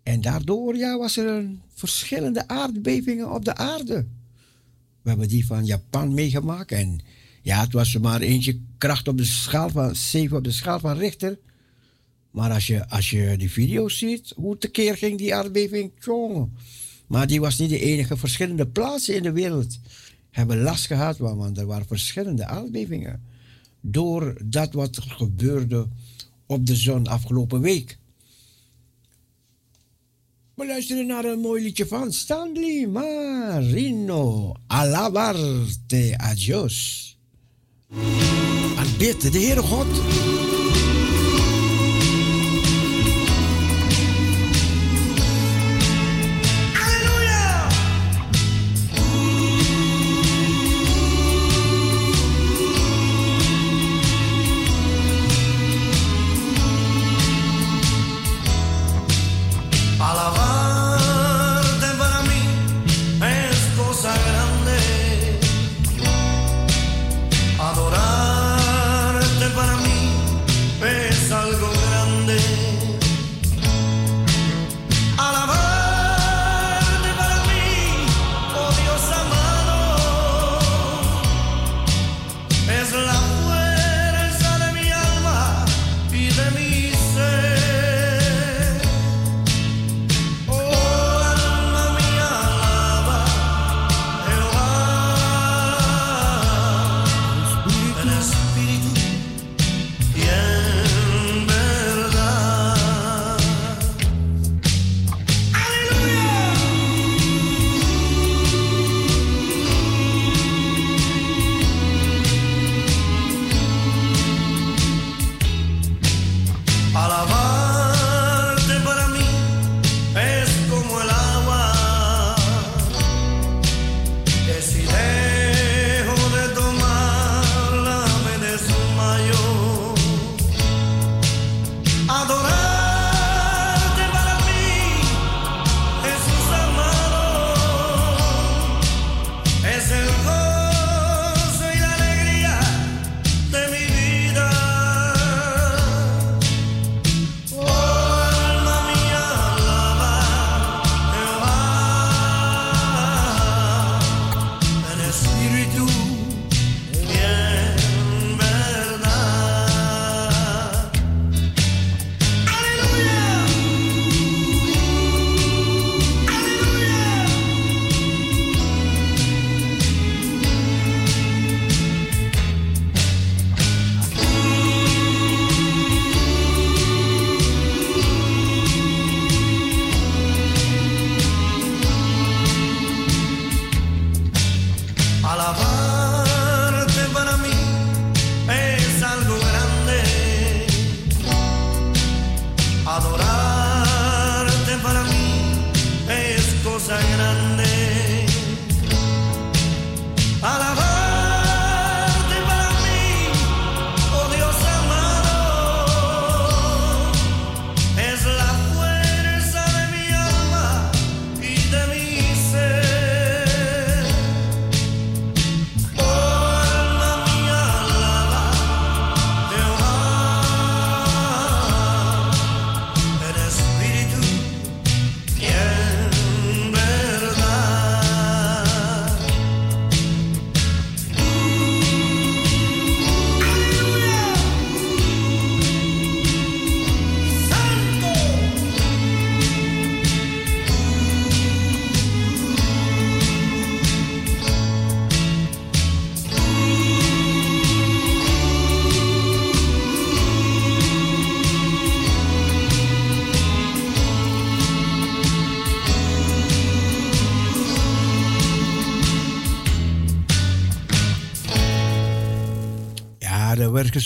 En daardoor ja, was er verschillende aardbevingen op de aarde. We hebben die van Japan meegemaakt. En ja, het was maar eentje kracht op de schaal van 7 op de schaal van Richter. Maar als je, als je die video's ziet, hoe tekeer ging die aardbeving, jongen. Maar die was niet de enige. Verschillende plaatsen in de wereld hebben last gehad, want er waren verschillende aardbevingen. Door dat wat gebeurde op de zon afgelopen week. We luisteren naar een mooi liedje van Stanley Marino. Alabarte a Dios. Aanbid de Heere God.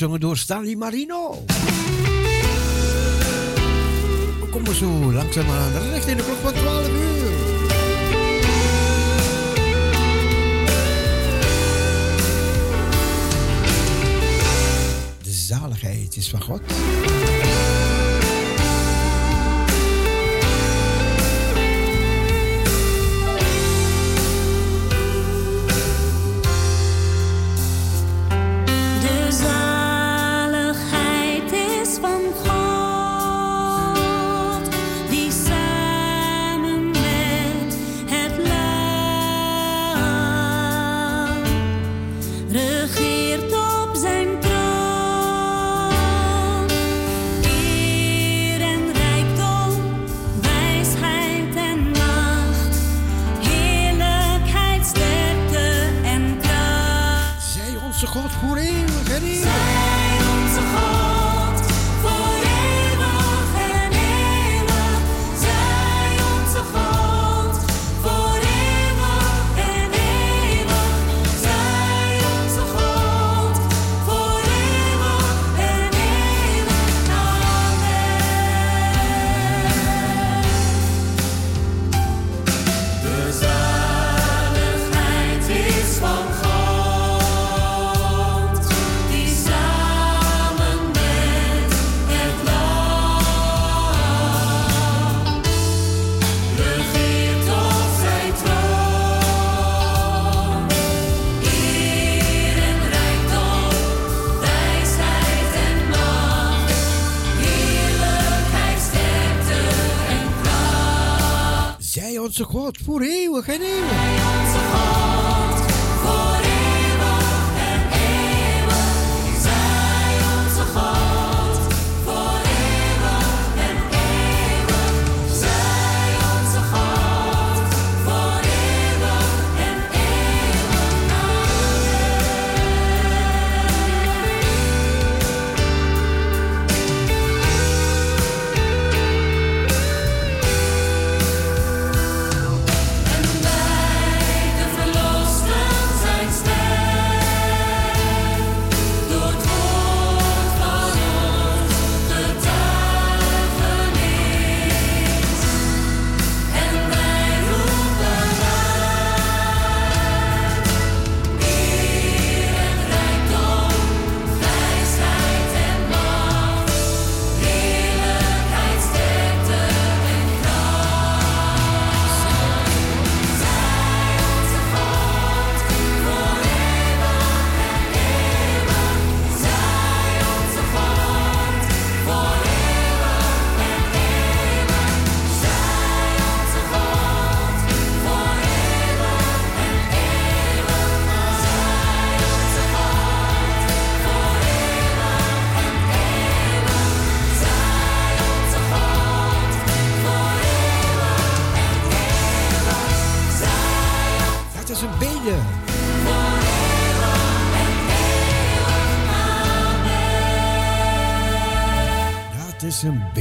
Gezongen door Stanley Marino. We komen zo langzaam aan recht in de klok van 12 uur. De zaligheid is van God. onze God, voor eeuwig en eeuwig.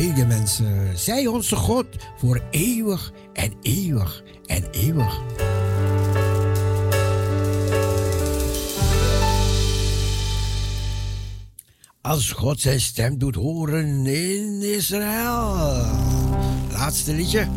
aanbidden, mensen. Zij onze God voor eeuwig en eeuwig en eeuwig. Als God zijn stem doet horen in Israël. Laatste liedje.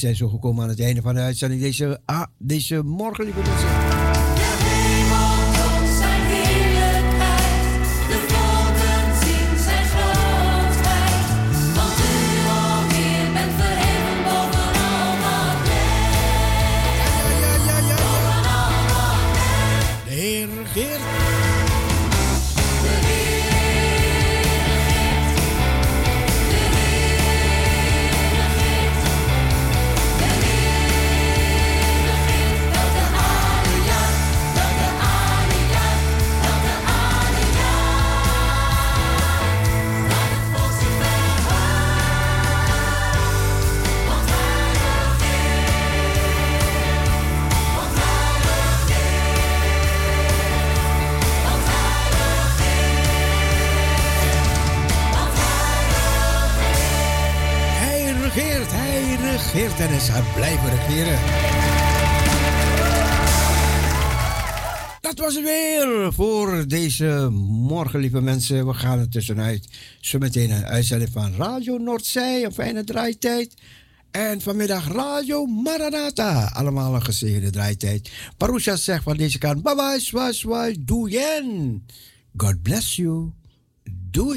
Zijn zo gekomen aan het einde van de uitzending deze, ah, deze morgen, lieve mensen. Dat was het weer voor deze morgen, lieve mensen. We gaan er tussenuit. Zometeen een uitzending van Radio Noordzij, een fijne draaitijd. En vanmiddag Radio Maranatha. Allemaal een gezegende draaitijd. Parusha zegt van deze kant: bye bye, swai, swai, doei. God bless you. Doei.